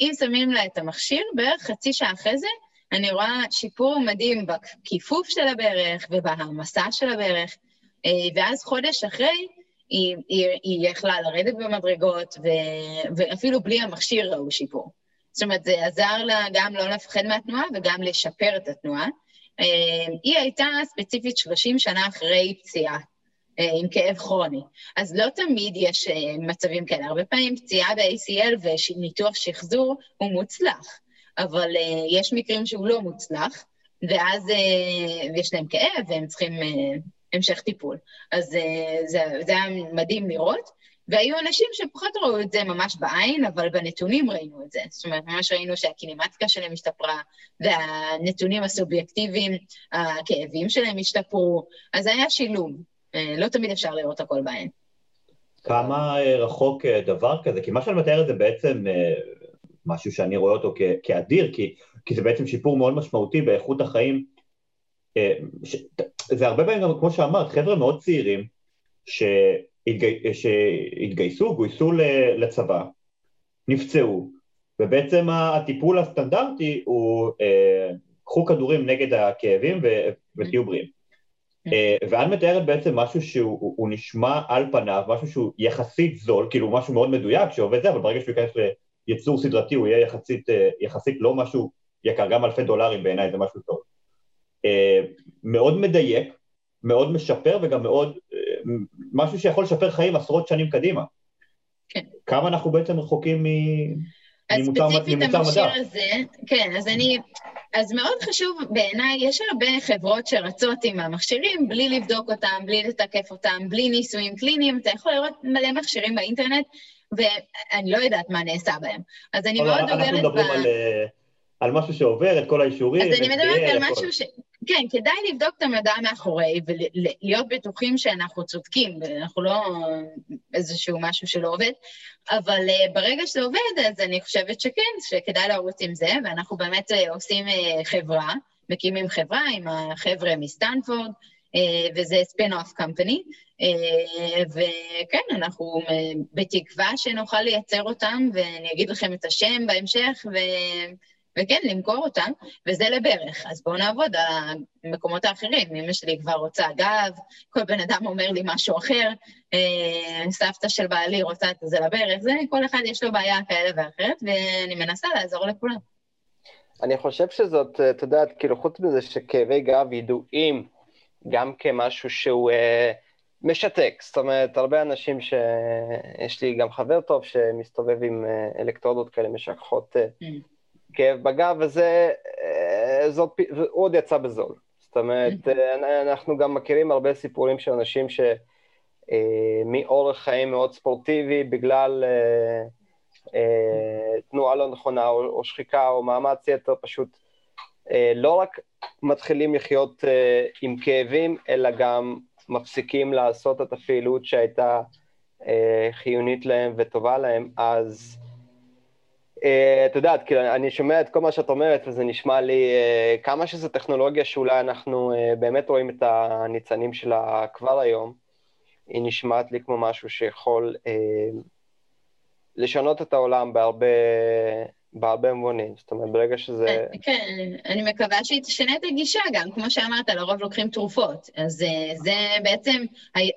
אם שמים לה את המכשיר, בערך חצי שעה אחרי זה, אני רואה שיפור מדהים בכיפוף של הברך ובהעמסה של הברך, ואז חודש אחרי היא, היא, היא יכלה לרדת במדרגות, ו, ואפילו בלי המכשיר ראו שיפור. זאת אומרת, זה עזר לה גם לא לפחד מהתנועה וגם לשפר את התנועה. אה, היא הייתה ספציפית 30 שנה אחרי פציעה, אה, עם כאב כרוני. אז לא תמיד יש מצבים כאלה. הרבה פעמים פציעה ב-ACL וניתוח שחזור הוא מוצלח. אבל יש מקרים שהוא לא מוצלח, ואז יש להם כאב והם צריכים המשך טיפול. אז uh, זה, זה היה מדהים לראות. והיו אנשים שפחות ראו את זה ממש בעין, אבל בנתונים ראינו את זה. זאת אומרת, ממש ראינו שהקינמטיקה שלהם השתפרה, והנתונים הסובייקטיביים, הכאבים שלהם השתפרו, אז היה שילוב. לא תמיד אפשר לראות הכל בעין. כמה רחוק דבר כזה? כי מה שאני מתאר זה בעצם משהו שאני רואה אותו כאדיר, כי, כי זה בעצם שיפור מאוד משמעותי באיכות החיים. אה, ש, זה הרבה פעמים גם, כמו שאמרת, חבר'ה מאוד צעירים שהתגי, שהתגייסו, גויסו לצבא, נפצעו, ובעצם הטיפול הסטנדרטי הוא אה, קחו כדורים נגד הכאבים ותהיו בריאים. אה, ואת מתארת בעצם משהו שהוא נשמע על פניו, משהו שהוא יחסית זול, כאילו משהו מאוד מדויק שעובד זה, אבל ברגע שהוא ייכנס יצור סדרתי הוא יהיה יחסית, אה, יחסית לא משהו יקר, גם אלפי דולרים בעיניי זה משהו טוב. אה, מאוד מדייק, מאוד משפר וגם מאוד, אה, משהו שיכול לשפר חיים עשרות שנים קדימה. כן. כמה אנחנו בעצם רחוקים מ... אז ספציפית המכשיר הזה, כן, אז אני, אז מאוד חשוב בעיניי, יש הרבה חברות שרצות עם המכשירים בלי לבדוק אותם, בלי לתקף אותם, בלי ניסויים קליניים, אתה יכול לראות מלא מכשירים באינטרנט ואני לא יודעת מה נעשה בהם. אז אני מאוד דוגלת ב... אנחנו מדברים על, אה, על משהו שעובר את כל האישורים. אז אני מדברת על משהו ש... כן, כדאי לבדוק את המדע מאחורי ולהיות בטוחים שאנחנו צודקים, ואנחנו לא איזשהו משהו שלא עובד, אבל אה, ברגע שזה עובד, אז אני חושבת שכן, שכדאי לרוץ עם זה, ואנחנו באמת אה, עושים אה, חברה, מקימים חברה עם החבר'ה מסטנפורד, וזה spin-off company, אה, וכן, אנחנו אה, בתקווה שנוכל לייצר אותם, ואני אגיד לכם את השם בהמשך, ו... וכן, למכור אותם, וזה לברך. אז בואו נעבוד על המקומות האחרים. אמא שלי כבר רוצה גב, כל בן אדם אומר לי משהו אחר, אה, סבתא של בעלי רוצה את זה לברך, זה, כל אחד יש לו בעיה כאלה ואחרת, ואני מנסה לעזור לכולם. אני חושב שזאת, את יודעת, כאילו, חוץ מזה שכאבי גב ידועים גם כמשהו שהוא... אה, משתק, זאת אומרת, הרבה אנשים ש... יש לי גם חבר טוב שמסתובב עם אה, אלקטרודות כאלה משככות mm. כאב בגב, וזה, אה, זאת, הוא עוד יצא בזול. זאת אומרת, mm. אנחנו גם מכירים הרבה סיפורים של אנשים שמאורח חיים מאוד ספורטיבי, בגלל תנועה לא נכונה או, שחיקה או מאמץ יתר, פשוט לא רק מתחילים לחיות עם כאבים, אלא גם מפסיקים לעשות את הפעילות שהייתה אה, חיונית להם וטובה להם, אז אה, את יודעת, כאילו, אני שומע את כל מה שאת אומרת וזה נשמע לי, אה, כמה שזו טכנולוגיה שאולי אנחנו אה, באמת רואים את הניצנים שלה כבר היום, היא נשמעת לי כמו משהו שיכול אה, לשנות את העולם בהרבה, בהרבה מובנים, זאת אומרת, ברגע שזה... כן, אני מקווה שהיא תשנה את הגישה גם, כמו שאמרת, לרוב לוקחים תרופות. אז אה, זה בעצם,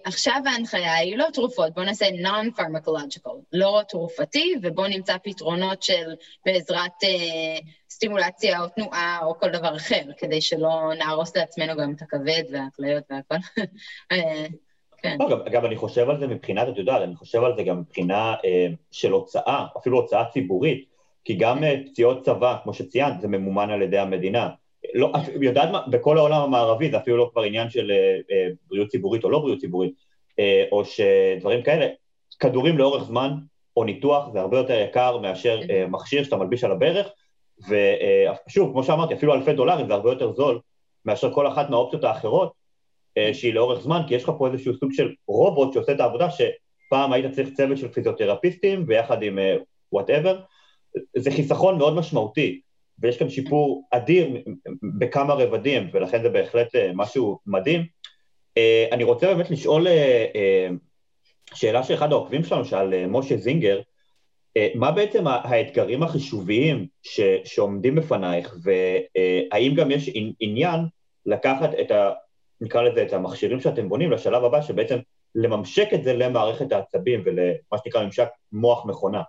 עכשיו ההנחיה היא לא תרופות, בואו נעשה non-pharmacological, לא תרופתי, ובואו נמצא פתרונות של בעזרת אה, סטימולציה או תנועה או כל דבר אחר, כדי שלא נהרוס לעצמנו גם את הכבד והכליות והכל. אה, כן. לא, גם, גם אני חושב על זה מבחינת, את יודעת, אני חושב על זה גם מבחינה אה, של הוצאה, אפילו הוצאה ציבורית. כי גם אה, פציעות צבא, כמו שציינת, זה ממומן על ידי המדינה. לא, יודעת מה, בכל העולם המערבי זה אפילו לא כבר עניין של אה, אה, בריאות ציבורית או לא בריאות ציבורית, או שדברים כאלה, כדורים לאורך זמן או ניתוח זה הרבה יותר יקר מאשר מכשיר שאתה מלביש על הברך, ושוב, כמו שאמרתי, אפילו אלפי דולרים זה הרבה יותר זול מאשר כל אחת מהאופציות האחרות שהיא לאורך זמן, כי יש לך פה איזשהו סוג של רובוט שעושה את העבודה ש... פעם היית צריך צוות של פיזיותרפיסטים ביחד עם וואטאבר, uh, זה חיסכון מאוד משמעותי, ויש כאן שיפור אדיר בכמה רבדים, ולכן זה בהחלט uh, משהו מדהים. Uh, אני רוצה באמת לשאול uh, שאלה שאחד העוקבים שלנו שאל, משה זינגר, מה בעצם האתגרים החישוביים ש, שעומדים בפנייך, והאם גם יש עניין לקחת את ה... נקרא לזה, את המכשירים שאתם בונים לשלב הבא, שבעצם לממשק את זה למערכת העצבים ולמה שנקרא ממשק מוח-מכונה.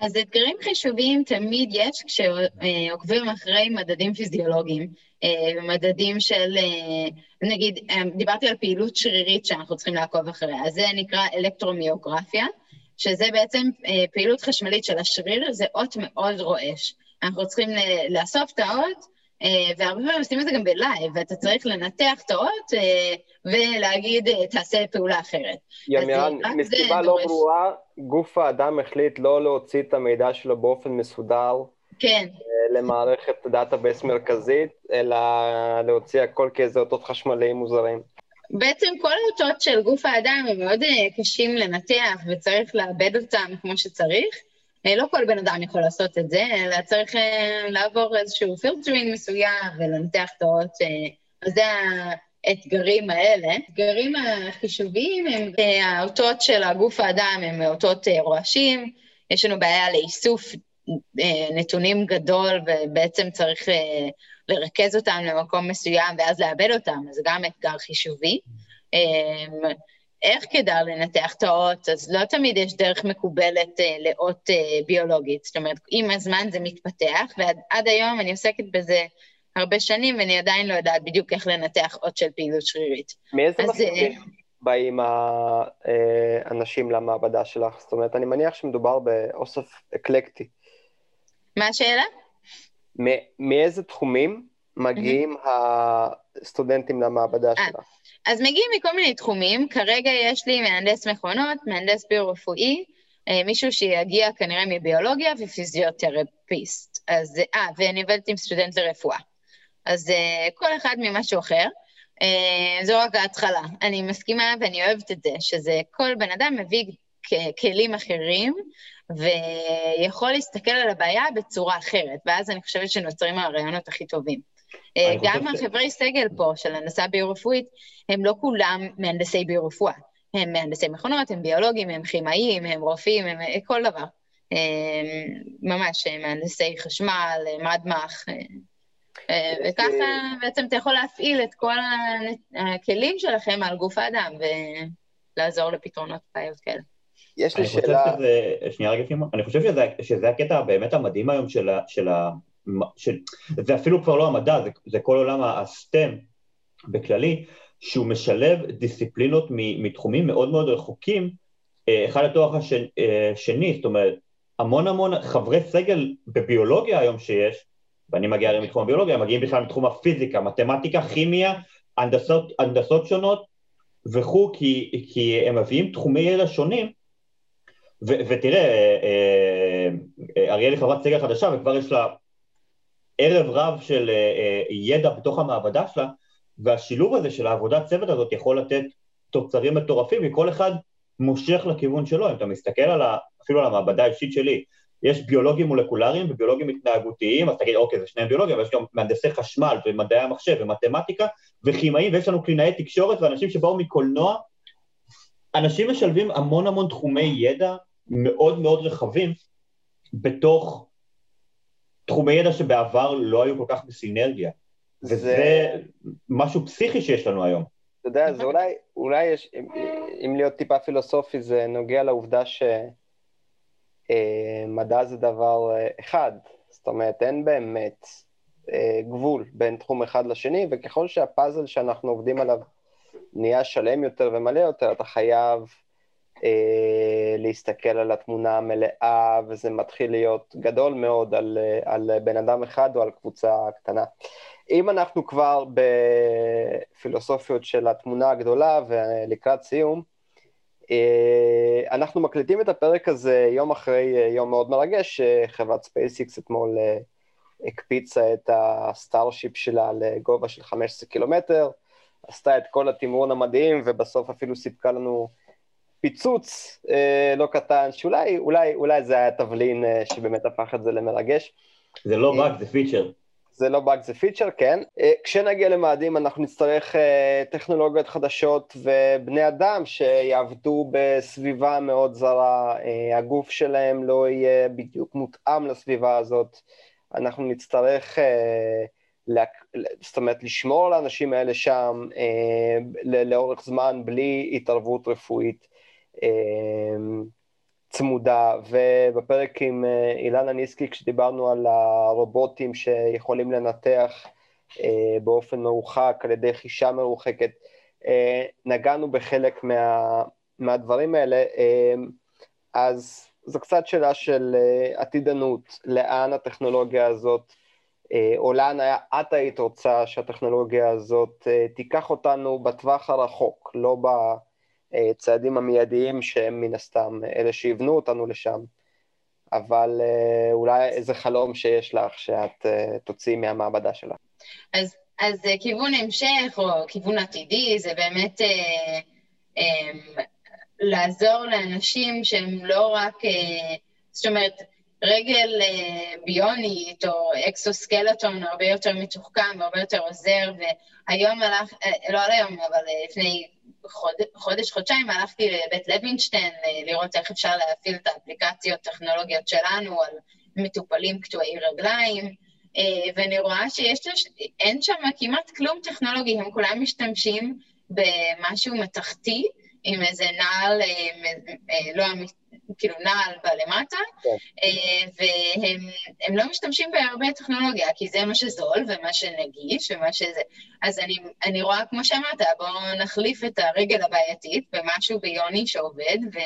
אז אתגרים חישוביים תמיד יש כשעוקבים אחרי מדדים פיזיולוגיים, אה, מדדים של, אה, נגיד, אה, דיברתי על פעילות שרירית שאנחנו צריכים לעקוב אחריה, אז זה נקרא אלקטרומיוגרפיה, שזה בעצם פעילות חשמלית של השריר, זה אות מאוד רועש. אנחנו צריכים לאסוף את האות והרבה פעמים עושים את זה גם ב live, ואתה צריך לנתח את האות אה, ולהגיד, אה, תעשה פעולה אחרת. ימירן, מסיבה לא דורש... ברורה, גוף האדם החליט לא להוציא את המידע שלו באופן מסודר. כן. למערכת database מרכזית, אלא להוציא הכל כאיזה אותות חשמליים מוזרים. בעצם כל האותות של גוף האדם הם מאוד קשים לנתח וצריך לעבד אותם כמו שצריך. אה, לא כל בן אדם יכול לעשות את זה, אלא צריך אה, לעבור איזשהו פילטרינג מסוים ולנתח את האות. אה, אז זה האתגרים האלה. האתגרים החישוביים הם האותות של הגוף האדם הם אותות רועשים, יש לנו בעיה לאיסוף נתונים גדול ובעצם צריך לרכז אותם למקום מסוים ואז לאבד אותם, אז גם אתגר חישובי. איך כדאי לנתח את האות, אז לא תמיד יש דרך מקובלת אה, לאות אה, ביולוגית. זאת אומרת, עם הזמן זה מתפתח, ועד היום אני עוסקת בזה הרבה שנים, ואני עדיין לא יודעת בדיוק איך לנתח אות של פעילות שרירית. מאיזה מסורים אה, באים האנשים למעבדה שלך? זאת אומרת, אני מניח שמדובר באוסף אקלקטי. מה השאלה? מאיזה תחומים מגיעים הסטודנטים למעבדה אה, שלך? אז מגיעים מכל מיני תחומים, כרגע יש לי מהנדס מכונות, מהנדס ביו-רפואי, אה, מישהו שיגיע כנראה מביולוגיה ופיזיותרפיסט. אז, אה, ואני עובדת עם סטודנט לרפואה. אז אה, כל אחד ממשהו אחר. זו רק ההתחלה. אני מסכימה ואני אוהבת את זה, שזה כל בן אדם מביא כלים אחרים, ויכול להסתכל על הבעיה בצורה אחרת, ואז אני חושבת שנוצרים הרעיונות הכי טובים. אה, גם החברי סגל פה של הנדסה ביו-רפואית, הם לא כולם מהנדסי ביו-רפואה. הם מהנדסי מכונות, הם ביולוגים, הם כימאים, הם רופאים, הם אה, כל דבר. אה, ממש מהנדסי חשמל, מדמח. וככה בעצם אתה יכול להפעיל את כל הכלים שלכם על גוף האדם ולעזור לפתרונות בעיות כאלה. יש לי שאלה... שנייה רגע, אני חושב שזה, שזה הקטע באמת המדהים היום של, של ש... זה אפילו כבר לא המדע, זה, זה כל עולם הסטם בכללי, שהוא משלב דיסציפלינות מתחומים מאוד מאוד רחוקים, אה, אחד לתואר השני, אה, זאת אומרת, המון המון חברי סגל בביולוגיה היום שיש, ואני מגיע הרי מתחום הביולוגיה, מגיעים בכלל מתחום הפיזיקה, מתמטיקה, כימיה, הנדסות, הנדסות שונות וכו', כי, כי הם מביאים תחומי ידע שונים, ו, ותראה, אה, אריאל היא חברת סגל חדשה וכבר יש לה ערב רב של אה, אה, ידע בתוך המעבדה שלה, והשילוב הזה של העבודת צוות הזאת יכול לתת תוצרים מטורפים, וכל אחד מושך לכיוון שלו. אם אתה מסתכל על ה, אפילו על המעבדה האישית שלי, יש ביולוגים מולקולריים וביולוגים התנהגותיים, אז תגיד, אוקיי, זה שניהם ביולוגיה, אבל יש גם מהנדסי חשמל ומדעי המחשב ומתמטיקה וכימאים, ויש לנו קלינאי תקשורת ואנשים שבאו מקולנוע. אנשים משלבים המון המון תחומי ידע מאוד מאוד רחבים בתוך תחומי ידע שבעבר לא היו כל כך בסינרגיה. וזה זה... משהו פסיכי שיש לנו היום. אתה יודע, זה אולי, אולי יש, אם להיות טיפה פילוסופי, זה נוגע לעובדה שמדע אה, זה דבר אה, אחד. זאת אומרת, אין באמת אה, גבול בין תחום אחד לשני, וככל שהפאזל שאנחנו עובדים עליו נהיה שלם יותר ומלא יותר, אתה חייב להסתכל על התמונה המלאה, וזה מתחיל להיות גדול מאוד על, אה, על בן אדם אחד או על קבוצה קטנה. אם אנחנו כבר בפילוסופיות של התמונה הגדולה ולקראת סיום, אה, אנחנו מקליטים את הפרק הזה יום אחרי יום מאוד מרגש, חברת SpaceX אתמול הקפיצה את ה Starship שלה לגובה של 15 קילומטר, עשתה את כל התמרון המדהים ובסוף אפילו סיפקה לנו פיצוץ אה, לא קטן, שאולי אולי, אולי זה היה תבלין אה, שבאמת הפך את זה למרגש. זה לא באג, זה פיצ'ר. זה לא באג, זה פיצ'ר, כן. אה, כשנגיע למאדים אנחנו נצטרך אה, טכנולוגיות חדשות ובני אדם שיעבדו בסביבה מאוד זרה, אה, הגוף שלהם לא יהיה בדיוק מותאם לסביבה הזאת. אנחנו נצטרך, זאת אומרת, לשמור על האנשים האלה שם לאורך זמן בלי התערבות רפואית. צמודה, ובפרק עם אה, אילנה ניסקי, כשדיברנו על הרובוטים שיכולים לנתח אה, באופן מרוחק על ידי חישה מרוחקת, אה, נגענו בחלק מה, מהדברים האלה, אז זו קצת שאלה של עתידנות, לאן הטכנולוגיה הזאת, או לאן היה, את היית רוצה שהטכנולוגיה הזאת תיקח אותנו בטווח הרחוק, לא ב... הצעדים המיידיים שהם מן הסתם אלה שיבנו אותנו לשם, אבל אה, אולי איזה חלום שיש לך שאת אה, תוציאי מהמעבדה שלך. אז, אז אה, כיוון המשך או כיוון עתידי זה באמת אה, אה, לעזור לאנשים שהם לא רק, אה, זאת אומרת, רגל אה, ביונית או אקסוסקלטון הרבה יותר מתוחכם והרבה יותר עוזר, והיום הלך, אה, לא על היום, אבל אה, לפני חוד, חודש, חודשיים הלכתי לבית לוינשטיין לראות איך אפשר להפעיל את האפליקציות הטכנולוגיות שלנו על מטופלים קטועי רגליים, ואני רואה שיש, אין שם כמעט כלום טכנולוגי, הם כולם משתמשים במשהו מתכתי, עם איזה נעל, לא אמיתי, כאילו נעל בלמטה, כן. אה, והם לא משתמשים בהרבה טכנולוגיה, כי זה מה שזול ומה שנגיש ומה שזה... אז אני, אני רואה, כמו שאמרת, בואו נחליף את הרגל הבעייתית במשהו ביוני שעובד, ו,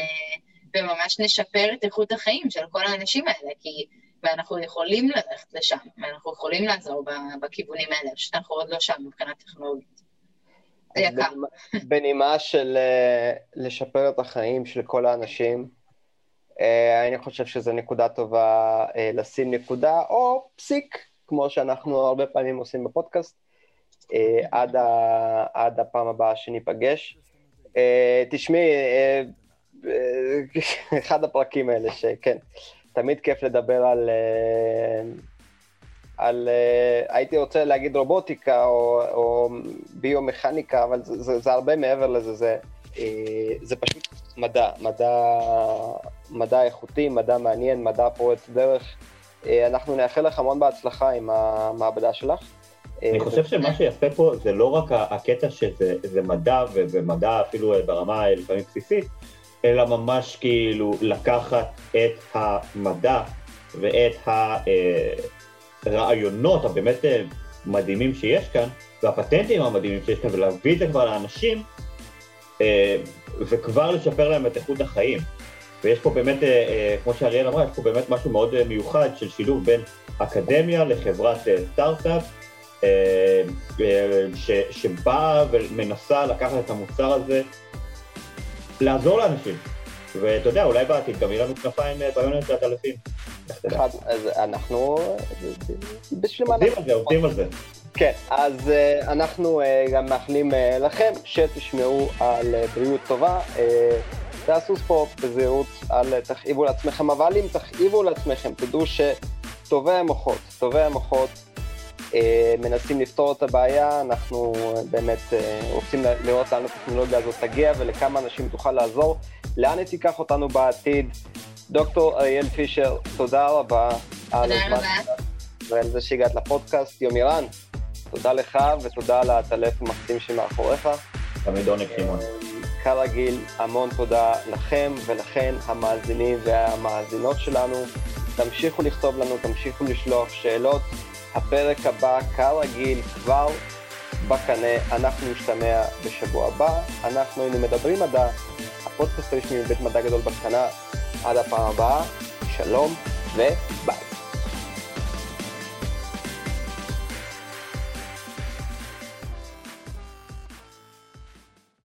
וממש נשפר את איכות החיים של כל האנשים האלה, כי... ואנחנו יכולים ללכת לשם, ואנחנו יכולים לעזור בכיוונים האלה, פשוט אנחנו עוד לא שם מבחינה טכנולוגית. בנימה של אה, לשפר את החיים של כל האנשים, אני חושב שזו נקודה טובה אה, לשים נקודה, או פסיק, כמו שאנחנו הרבה פעמים עושים בפודקאסט, אה, עד, ה, עד הפעם הבאה שניפגש. תשמעי, אחד הפרקים האלה, שכן, תמיד כיף לדבר על... על, הייתי רוצה להגיד רובוטיקה או, או ביומכניקה, אבל זה, זה, זה הרבה מעבר לזה, זה, זה פשוט מדע, מדע, מדע איכותי, מדע מעניין, מדע פורץ דרך. אה, אנחנו נאחל לך המון בהצלחה עם המעבדה שלך. אה, אני חושב שמה שיפה פה זה לא רק הקטע שזה מדע, ומדע אפילו ברמה לפעמים בסיסית, אלא ממש כאילו לקחת את המדע ואת הרעיונות הבאמת מדהימים שיש כאן, והפטנטים המדהימים שיש כאן, ולהביא את זה כבר לאנשים, אה, וכבר לשפר להם את איכות החיים. ויש פה באמת, אה, אה, כמו שאריאל אמרה, יש פה באמת משהו מאוד מיוחד של שילוב בין אקדמיה לחברת סטארט-אפ, שבאה ומנסה לקחת את המוצר הזה, לעזור לאנשים. ואתה יודע, אולי בעתיד גם יהיו לנו כנפיים ביונט של הטלפים. אז אנחנו... בשביל מה... עובדים על זה, עובדים על זה. כן, אז uh, אנחנו uh, גם מאחלים uh, לכם שתשמעו על uh, בריאות טובה. תעשו ספורט בזהירות, אל תכאיבו לעצמכם, אבל אם תכאיבו לעצמכם, תדעו שטובי המוחות, טובי המוחות uh, מנסים לפתור את הבעיה, אנחנו uh, באמת uh, רוצים לראות לאן הטכנולוגיה הזאת תגיע ולכמה אנשים תוכל לעזור, לאן היא תיקח אותנו בעתיד. דוקטור אריאל פישר, תודה רבה. תודה רבה. ועל זה שהגעת לפודקאסט. יומירן, תודה לך ותודה על הטלף המקסים שמאחוריך. תמיד עונג שמעון. כרגיל, המון תודה לכם ולכן המאזינים והמאזינות שלנו. תמשיכו לכתוב לנו, תמשיכו לשלוח שאלות. הפרק הבא, כרגיל, כבר בקנה. אנחנו נשתמע בשבוע הבא. אנחנו היינו מדברים מדע, הפודקאסט הרשמי מבית מדע גדול בקטנה. עד הפעם הבאה, שלום וביי.